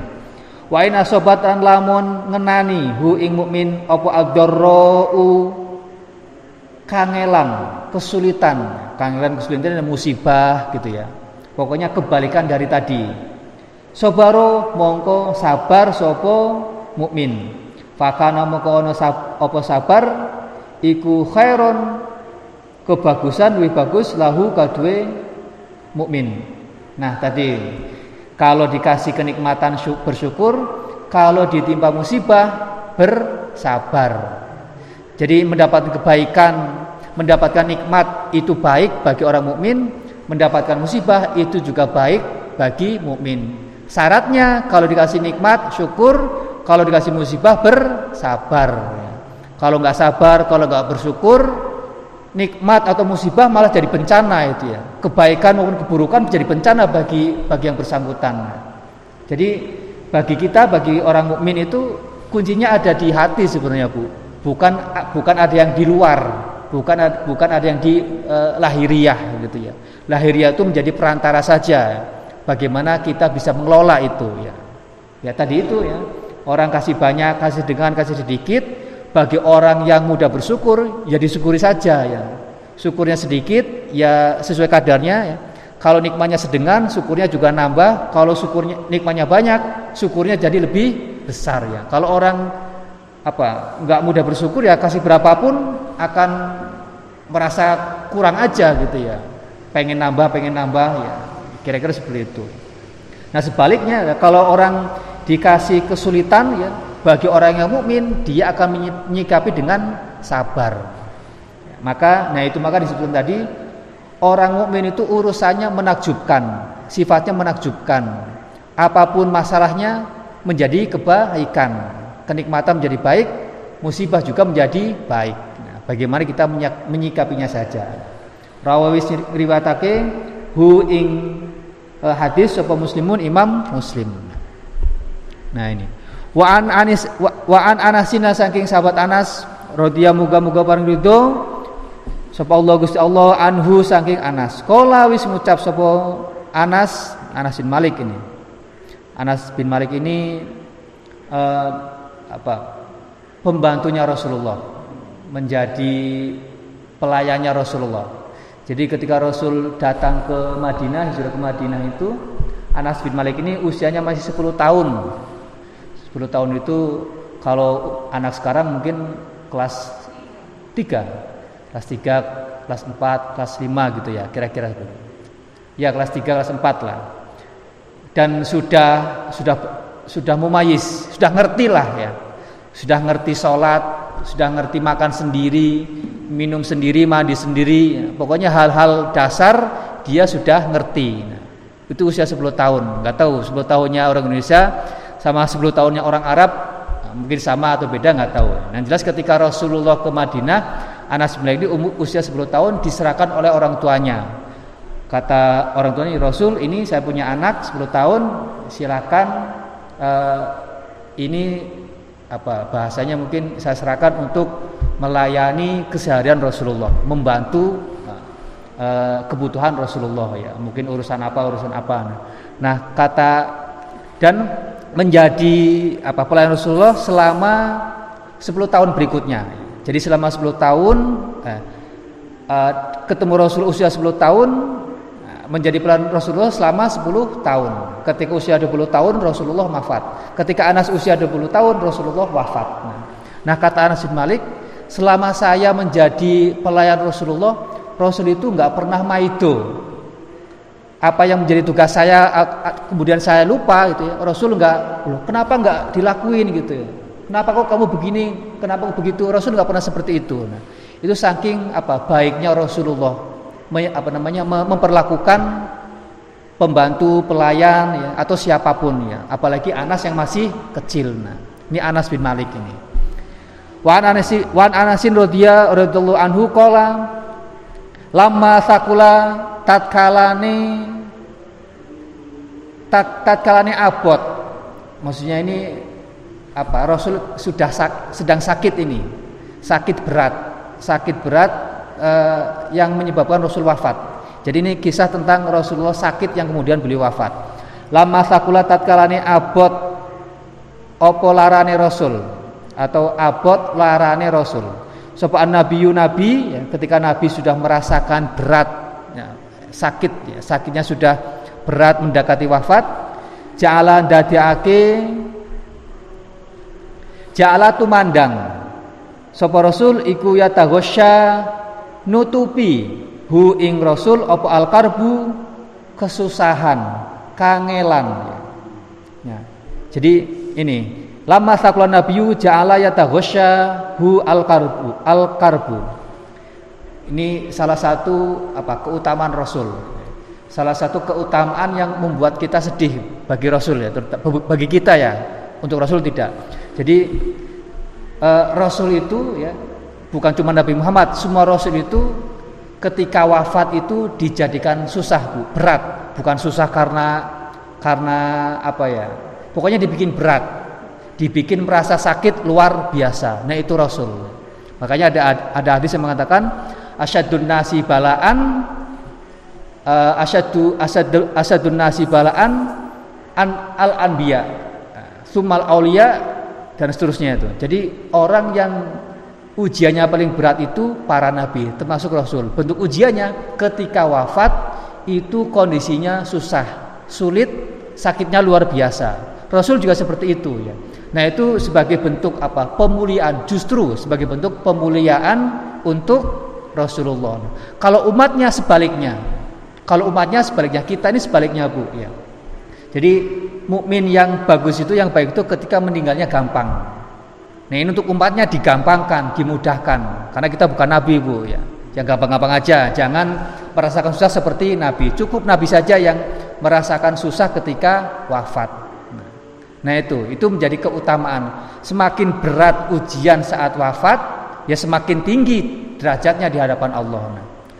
Speaker 1: Wa inna sobatan lamun ngenani hu ing mukmin apa ad kangelan, kesulitan, kangelan kesulitan dan musibah gitu ya. Pokoknya kebalikan dari tadi. Sobaro mongko sabar sopo mukmin. Fakana mongko ono sab, opo sabar iku khairon kebagusan lebih bagus lahu kadue mukmin. Nah tadi kalau dikasih kenikmatan bersyukur, kalau ditimpa musibah bersabar. Jadi mendapatkan kebaikan, mendapatkan nikmat itu baik bagi orang mukmin, mendapatkan musibah itu juga baik bagi mukmin. Syaratnya kalau dikasih nikmat syukur, kalau dikasih musibah bersabar. Kalau nggak sabar, kalau nggak bersyukur, nikmat atau musibah malah jadi bencana itu ya. Kebaikan maupun keburukan jadi bencana bagi bagi yang bersangkutan. Jadi bagi kita, bagi orang mukmin itu kuncinya ada di hati sebenarnya bu bukan bukan ada yang di luar bukan bukan ada yang di uh, lahiriah gitu ya. Lahiriah itu menjadi perantara saja. Bagaimana kita bisa mengelola itu ya? Ya tadi itu ya. Orang kasih banyak kasih dengan kasih sedikit. Bagi orang yang mudah bersyukur ya disyukuri saja ya. Syukurnya sedikit ya sesuai kadarnya ya. Kalau nikmatnya sedengan syukurnya juga nambah. Kalau syukurnya nikmatnya banyak syukurnya jadi lebih besar ya. Kalau orang apa nggak mudah bersyukur ya kasih berapapun akan merasa kurang aja gitu ya. Pengen nambah pengen nambah ya. Kira-kira seperti itu. Nah sebaliknya kalau orang dikasih kesulitan ya bagi orang yang mukmin dia akan menyikapi dengan sabar. Maka nah itu maka disebutkan tadi orang mukmin itu urusannya menakjubkan sifatnya menakjubkan. Apa pun masalahnya menjadi kebaikan kenikmatan menjadi baik, musibah juga menjadi baik. Nah, bagaimana kita menyikapinya saja. Rawawis riwatake hu ing uh, hadis sapa muslimun imam muslim. Nah ini. Wa an Anis wa, an Anasina saking sahabat Anas radhiyallahu muga-muga paring ridho sapa Allah Gusti Allah anhu saking Anas. Kala wis ngucap sapa Anas Anas bin Malik ini. Anas bin Malik ini uh, apa pembantunya Rasulullah menjadi pelayannya Rasulullah. Jadi ketika Rasul datang ke Madinah, hijrah ke Madinah itu Anas bin Malik ini usianya masih 10 tahun. 10 tahun itu kalau anak sekarang mungkin kelas 3. Kelas 3, kelas 4, kelas 5 gitu ya, kira-kira Ya, kelas 3, kelas 4 lah. Dan sudah sudah sudah mumayis, sudah ngerti lah ya. Sudah ngerti sholat, sudah ngerti makan sendiri, minum sendiri, mandi sendiri. Ya. Pokoknya hal-hal dasar dia sudah ngerti. Nah, itu usia 10 tahun. Nggak tahu 10 tahunnya orang Indonesia sama 10 tahunnya orang Arab nah, mungkin sama atau beda nggak tahu. Nah, jelas ketika Rasulullah ke Madinah, Anas bin Malik ini umur usia 10 tahun diserahkan oleh orang tuanya. Kata orang tuanya Rasul, ini saya punya anak 10 tahun, silakan uh, ini apa bahasanya mungkin saya serahkan untuk melayani keseharian Rasulullah, membantu uh, kebutuhan Rasulullah ya, mungkin urusan apa urusan apa. Nah, kata dan menjadi apa pelayan Rasulullah selama 10 tahun berikutnya. Jadi selama 10 tahun uh, ketemu Rasul usia 10 tahun menjadi pelayan Rasulullah selama 10 tahun. Ketika usia 20 tahun Rasulullah wafat. Ketika Anas usia 20 tahun Rasulullah wafat. Nah, kata Anas bin Malik, selama saya menjadi pelayan Rasulullah, Rasul itu nggak pernah maido. Apa yang menjadi tugas saya kemudian saya lupa gitu ya. Rasul nggak, kenapa nggak dilakuin gitu ya. Kenapa kok kamu begini? Kenapa begitu? Rasul nggak pernah seperti itu. Nah, itu saking apa baiknya Rasulullah apa namanya memperlakukan pembantu pelayan ya, atau siapa pun ya. Apalagi Anas yang masih kecil nah. Ini Anas bin Malik ini. Wan Anas Wan Anasin radhiyallahu anhu kola lama sakula tatkalane tat, tatkalane abot. Maksudnya ini apa Rasul sudah sak, sedang sakit ini. Sakit berat. Sakit berat uh, yang menyebabkan Rasul wafat. Jadi ini kisah tentang Rasulullah sakit yang kemudian beliau wafat. Lama sakula tatkalane abot opo larane Rasul atau abot larane Rasul. Sopan nabi nabi ya, ketika nabi sudah merasakan berat ya, sakit ya, sakitnya sudah berat mendekati wafat ja'ala dadiake ja'ala tumandang sapa rasul iku ya taghasya nutupi hu ing rasul apa al karbu kesusahan kangelan ya. jadi ini Lama sakla nabiyu ja'ala yataghasya hu al-karbu al-karbu. Ini salah satu apa keutamaan Rasul. Salah satu keutamaan yang membuat kita sedih bagi Rasul ya, bagi kita ya. Untuk Rasul tidak. Jadi uh, Rasul itu ya bukan cuma Nabi Muhammad, semua Rasul itu ketika wafat itu dijadikan susah bu, berat, bukan susah karena karena apa ya, pokoknya dibikin berat dibikin merasa sakit luar biasa. Nah itu Rasul. Makanya ada ada hadis yang mengatakan asyadun nasi balaan uh, asyadu asadu, asadun nasi balaan an, al anbiya sumal aulia dan seterusnya itu. Jadi orang yang ujiannya paling berat itu para nabi termasuk Rasul. Bentuk ujiannya ketika wafat itu kondisinya susah, sulit, sakitnya luar biasa. Rasul juga seperti itu ya. Nah itu sebagai bentuk apa? Pemuliaan justru sebagai bentuk pemuliaan untuk Rasulullah. Kalau umatnya sebaliknya, kalau umatnya sebaliknya kita ini sebaliknya bu ya. Jadi mukmin yang bagus itu yang baik itu ketika meninggalnya gampang. Nah ini untuk umatnya digampangkan, dimudahkan karena kita bukan nabi bu ya. Yang gampang-gampang aja, jangan merasakan susah seperti nabi. Cukup nabi saja yang merasakan susah ketika wafat. Nah itu, itu menjadi keutamaan. Semakin berat ujian saat wafat, ya semakin tinggi derajatnya di hadapan Allah.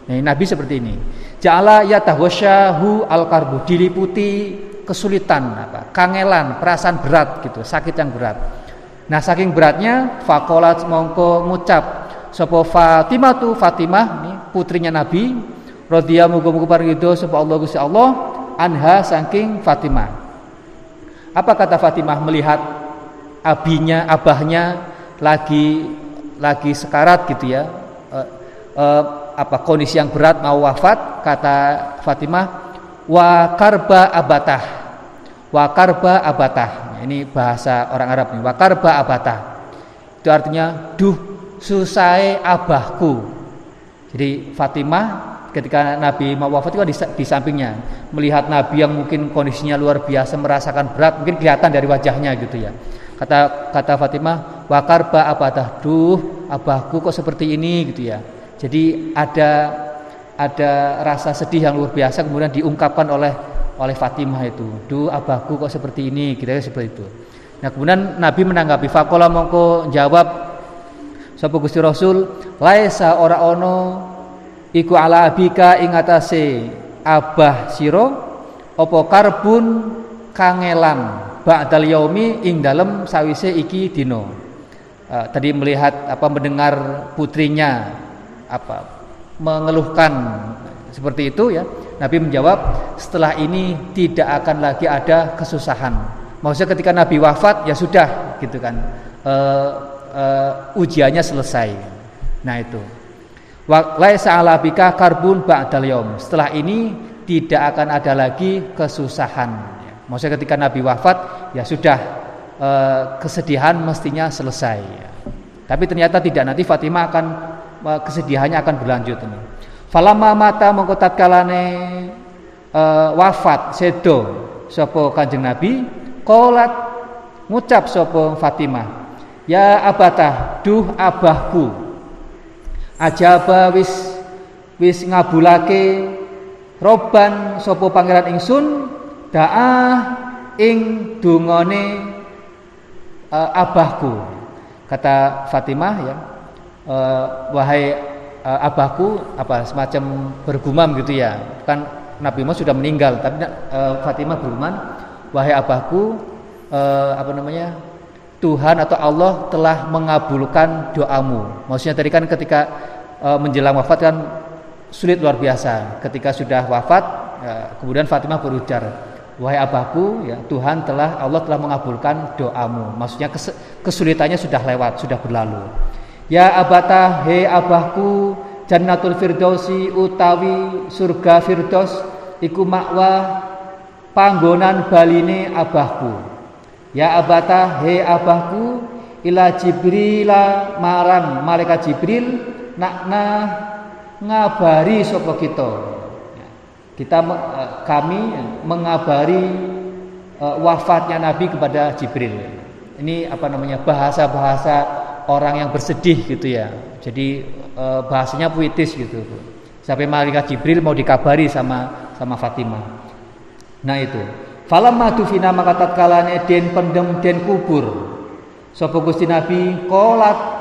Speaker 1: Nah, ini Nabi seperti ini. Ja'ala yatahwasyahu al-karbu diliputi kesulitan apa? Kangelan, perasaan berat gitu, sakit yang berat. Nah, saking beratnya fakolat mongko ngucap sapa Fatimah tu Fatimah ini putrinya Nabi radhiyallahu muga-muga parido sapa Allah Gusti Allah anha saking Fatimah. Apa kata Fatimah melihat abinya, abahnya lagi lagi sekarat gitu ya. E, e, apa kondisi yang berat mau wafat? Kata Fatimah wa karba abatah. Wa karba abatah ini bahasa orang Arab nih. Wa karba abatah itu artinya duh susai abahku. Jadi Fatimah ketika Nabi mau wafat itu kan di, sampingnya. Melihat Nabi yang mungkin kondisinya luar biasa merasakan berat mungkin kelihatan dari wajahnya gitu ya. Kata kata Fatimah wakar ba abadah duh abahku kok seperti ini? gitu ya. Jadi ada ada rasa sedih yang luar biasa kemudian diungkapkan oleh oleh Fatimah itu. Duh abahku kok seperti ini? Kira-kira seperti itu. Nah kemudian Nabi menanggapi fakola mongko jawab Sapa Gusti Rasul laisa ora ono iku ala abika ing atase abah sira apa karbun kangelan ba'dal yaumi ing dalem sawise iki dina. Uh, tadi melihat apa mendengar putrinya apa mengeluhkan seperti itu ya Nabi menjawab setelah ini tidak akan lagi ada kesusahan maksudnya ketika Nabi wafat ya sudah gitu kan uh, uh, ujiannya selesai nah itu laisa ala bika karbun ba'dal. Setelah ini tidak akan ada lagi kesusahan. Maksudnya ketika Nabi wafat ya sudah e, kesedihan mestinya selesai. Tapi ternyata tidak nanti Fatimah akan e, kesedihannya akan berlanjut ini. Falama mata mengkotat kalane e, wafat sedo sopo kanjeng Nabi kolat ngucap sopo Fatimah ya abatah duh abahku ajaba wis wis ngabulake roban sapa pangeran ingsun daah ing dungane uh, abahku kata Fatimah ya. Uh, wahai uh, abahku apa semacam bergumam gitu ya kan Nabi Muhammad sudah meninggal tapi uh, Fatimah bergumam wahai abahku uh, apa namanya Tuhan atau Allah telah mengabulkan doamu. Maksudnya tadi kan ketika e, menjelang wafat kan sulit luar biasa. Ketika sudah wafat, e, kemudian Fatimah berujar, wahai abahku, ya Tuhan telah Allah telah mengabulkan doamu. Maksudnya kes, kesulitannya sudah lewat, sudah berlalu. Ya abata he abahku Jannatul Firdausi utawi surga Firdaus iku makwa panggonan baline abahku. Ya abata he abahku ila Jibrila marang malaikat Jibril nakna ngabari sapa kita. Kita eh, kami mengabari eh, wafatnya Nabi kepada Jibril. Ini apa namanya bahasa-bahasa orang yang bersedih gitu ya. Jadi eh, bahasanya puitis gitu. Sampai malaikat Jibril mau dikabari sama sama Fatimah. Nah itu. Falamma tufina maka tatkalane den pendem den kubur. Sapa Gusti Nabi kolat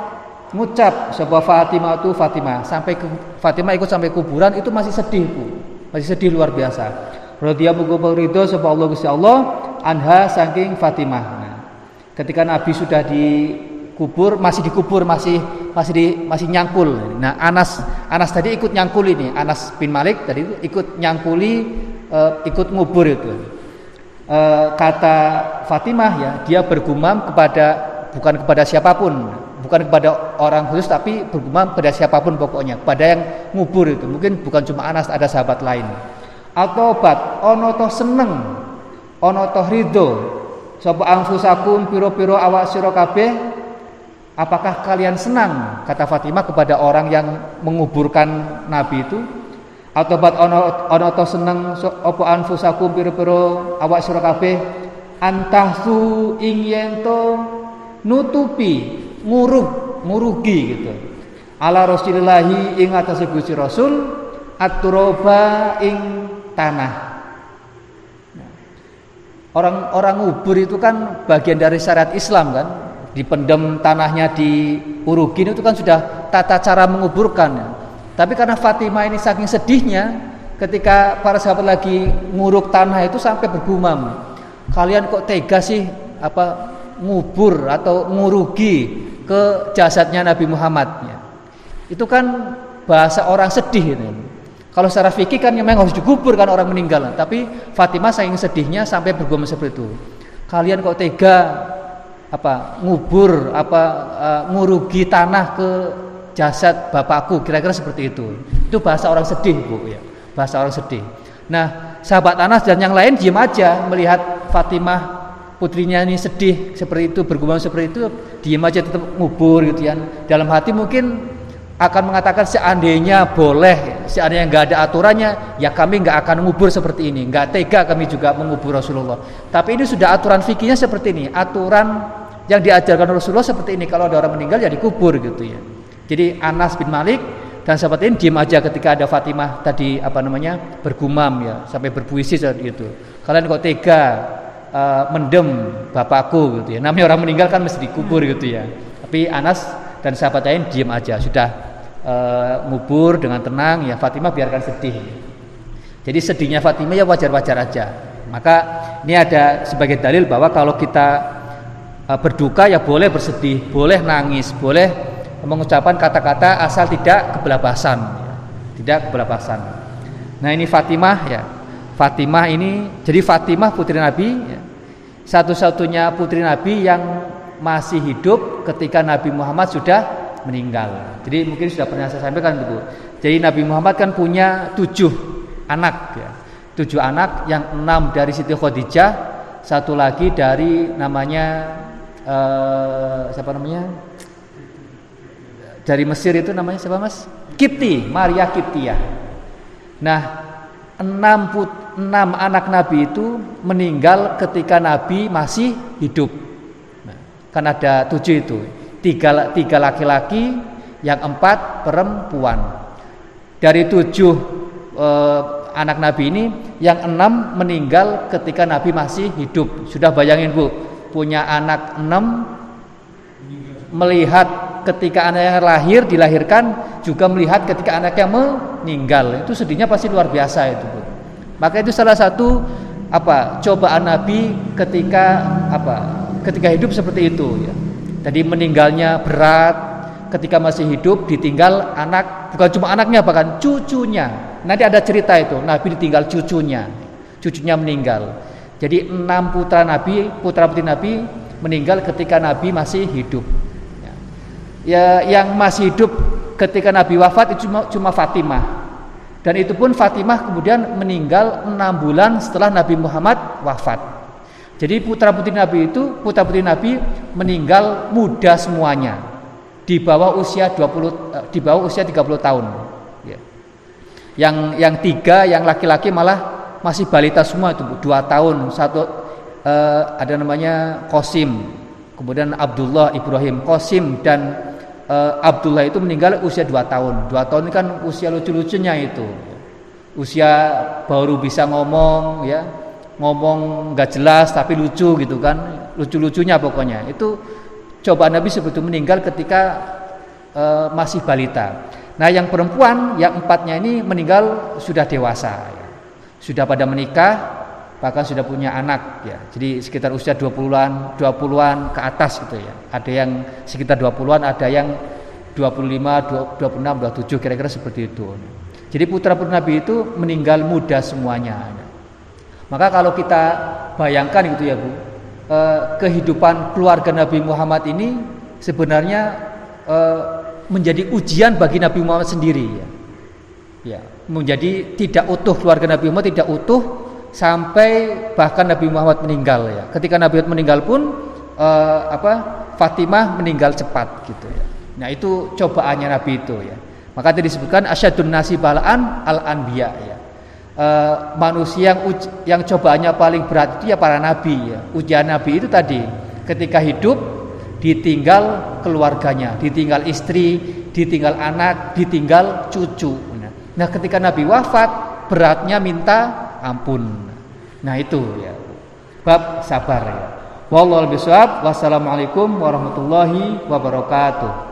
Speaker 1: ngucap sebuah Fatimah itu Fatimah sampai ke Fatimah ikut sampai kuburan itu masih sedih bu masih sedih luar biasa radhiyallahu ridho sebuah Allah Gusti Allah anha saking Fatimah nah, ketika Nabi sudah dikubur masih dikubur masih masih di, masih nyangkul. Nah Anas Anas tadi ikut nyangkul ini Anas bin Malik tadi ikut nyangkuli uh, ikut ngubur itu. Uh, kata Fatimah ya dia bergumam kepada bukan kepada siapa pun bukan kepada orang khusus tapi bergumam pada siapa pun pokoknya pada yang ngubur itu. Mungkin bukan cuma Anas ada sahabat lain. Atau bat ono toh seneng ono toh ridho. Sapa anfusakum piro-piro awak sira kabeh apakah kalian senang kata Fatimah kepada orang yang menguburkan nabi itu? Atau bat ono ono toh seneng apa anfusakum piro-piro awak sira kabeh? Antahsu ing yento nutupi ngurug ngurugi gitu. Ala rasulillahi ing atas Gusti Rasul aturoba ing tanah. Orang-orang ngubur itu kan bagian dari syariat Islam kan dipendam tanahnya di urugin itu kan sudah tata cara menguburkan ya. tapi karena Fatimah ini saking sedihnya ketika para sahabat lagi nguruk tanah itu sampai bergumam kalian kok tega sih apa ngubur atau ngurugi ke jasadnya Nabi Muhammad ya. Itu kan bahasa orang sedih ini. Kalau secara fikih kan memang harus dikubur kan orang meninggal. Tapi Fatimah saking sedihnya sampai bergumam seperti itu. Kalian kok tega apa ngubur apa uh, ngurugi tanah ke jasad bapakku kira-kira seperti itu. Itu bahasa orang sedih, Bu ya. Bahasa orang sedih. Nah, sahabat Anas dan yang lain diam aja melihat Fatimah putrinya ini sedih seperti itu bergumam seperti itu diam aja tetap ngubur gitu ya dalam hati mungkin akan mengatakan seandainya boleh seandainya nggak ada aturannya ya kami nggak akan ngubur seperti ini. Nggak tega kami juga mengubur Rasulullah. Tapi ini sudah aturan fikihnya seperti ini. Aturan yang diajarkan Rasulullah seperti ini. Kalau ada orang meninggal ya dikubur gitu ya. Jadi Anas bin Malik dan sahabat ini diam aja ketika ada Fatimah tadi apa namanya bergumam ya sampai berpuisi gitu kalian kok tega uh, mendem bapakku? gitu ya. Namanya orang meninggal kan mesti dikubur gitu ya. Tapi Anas dan sahabat lain diam aja, sudah uh, ngubur dengan tenang ya Fatimah biarkan sedih. Jadi sedihnya Fatimah ya wajar-wajar aja. Maka ini ada sebagai dalil bahwa kalau kita uh, berduka ya boleh bersedih, boleh nangis, boleh mengucapkan kata-kata asal tidak kebelabasan, tidak kebelabasan. Nah ini Fatimah ya, Fatimah ini jadi Fatimah putri Nabi ya, satu-satunya putri Nabi yang masih hidup ketika Nabi Muhammad sudah meninggal. Jadi mungkin sudah pernah saya sampaikan itu. Jadi Nabi Muhammad kan punya tujuh anak ya. Tujuh anak yang enam dari Siti Khadijah, satu lagi dari namanya uh, siapa namanya? Dari Mesir itu namanya siapa Mas? Kipti, Maria Kiptia. Nah, enam put, enam anak Nabi itu meninggal ketika Nabi masih hidup. Kan ada tujuh itu, tiga tiga laki-laki, yang empat perempuan. Dari tujuh eh, anak Nabi ini, yang enam meninggal ketika Nabi masih hidup. Sudah bayangin bu, punya anak enam, melihat ketika anaknya lahir dilahirkan juga melihat ketika anaknya meninggal itu sedihnya pasti luar biasa itu Bu. maka itu salah satu apa cobaan Nabi ketika apa ketika hidup seperti itu ya. Jadi meninggalnya berat ketika masih hidup ditinggal anak bukan cuma anaknya bahkan cucunya. Nanti ada cerita itu Nabi ditinggal cucunya cucunya meninggal. Jadi enam putra Nabi putra putri Nabi meninggal ketika Nabi masih hidup ya. Yang masih hidup ketika Nabi wafat itu cuma, cuma Fatimah. Dan itu pun Fatimah kemudian meninggal enam bulan setelah Nabi Muhammad wafat jadi putra putri Nabi itu putra putri Nabi meninggal muda semuanya di bawah usia 20 eh, di bawah usia 30 tahun ya. yang yang tiga yang laki-laki malah masih balita semua itu dua tahun satu uh, ada namanya Kosim kemudian Abdullah Ibrahim Kosim dan uh, Abdullah itu meninggal usia 2 tahun. 2 tahun ini kan usia lucu-lucunya itu. Usia baru bisa ngomong ya. Ngomong nggak jelas tapi lucu gitu kan. Lucu-lucunya pokoknya. Itu coba Nabi sebetulnya meninggal ketika uh, masih balita. Nah, yang perempuan yang empatnya ini meninggal sudah dewasa ya. Sudah pada menikah bahkan sudah punya anak ya. Jadi sekitar usia 20-an, 20-an ke atas gitu ya. Ada yang sekitar 20-an, ada yang 25, 26, 27 kira-kira seperti itu. Jadi putra-putri Nabi itu meninggal muda semuanya. Maka kalau kita bayangkan gitu ya Bu, eh, kehidupan keluarga Nabi Muhammad ini sebenarnya eh, menjadi ujian bagi Nabi Muhammad sendiri ya. Ya, menjadi tidak utuh keluarga Nabi Muhammad tidak utuh sampai bahkan Nabi Muhammad meninggal ya. Ketika Nabi Muhammad meninggal pun uh, apa Fatimah meninggal cepat gitu ya. Nah itu cobaannya Nabi itu ya. Maka tadi disebutkan asyadun nasi balaan al anbiya ya. Uh, manusia yang uj yang cobaannya paling berat itu ya para nabi ya. Ujian nabi itu tadi ketika hidup ditinggal keluarganya, ditinggal istri, ditinggal anak, ditinggal cucu. Nah, ketika Nabi wafat, beratnya minta ampun. Nah itu ya. Bab sabar ya. Wassalamualaikum warahmatullahi wabarakatuh.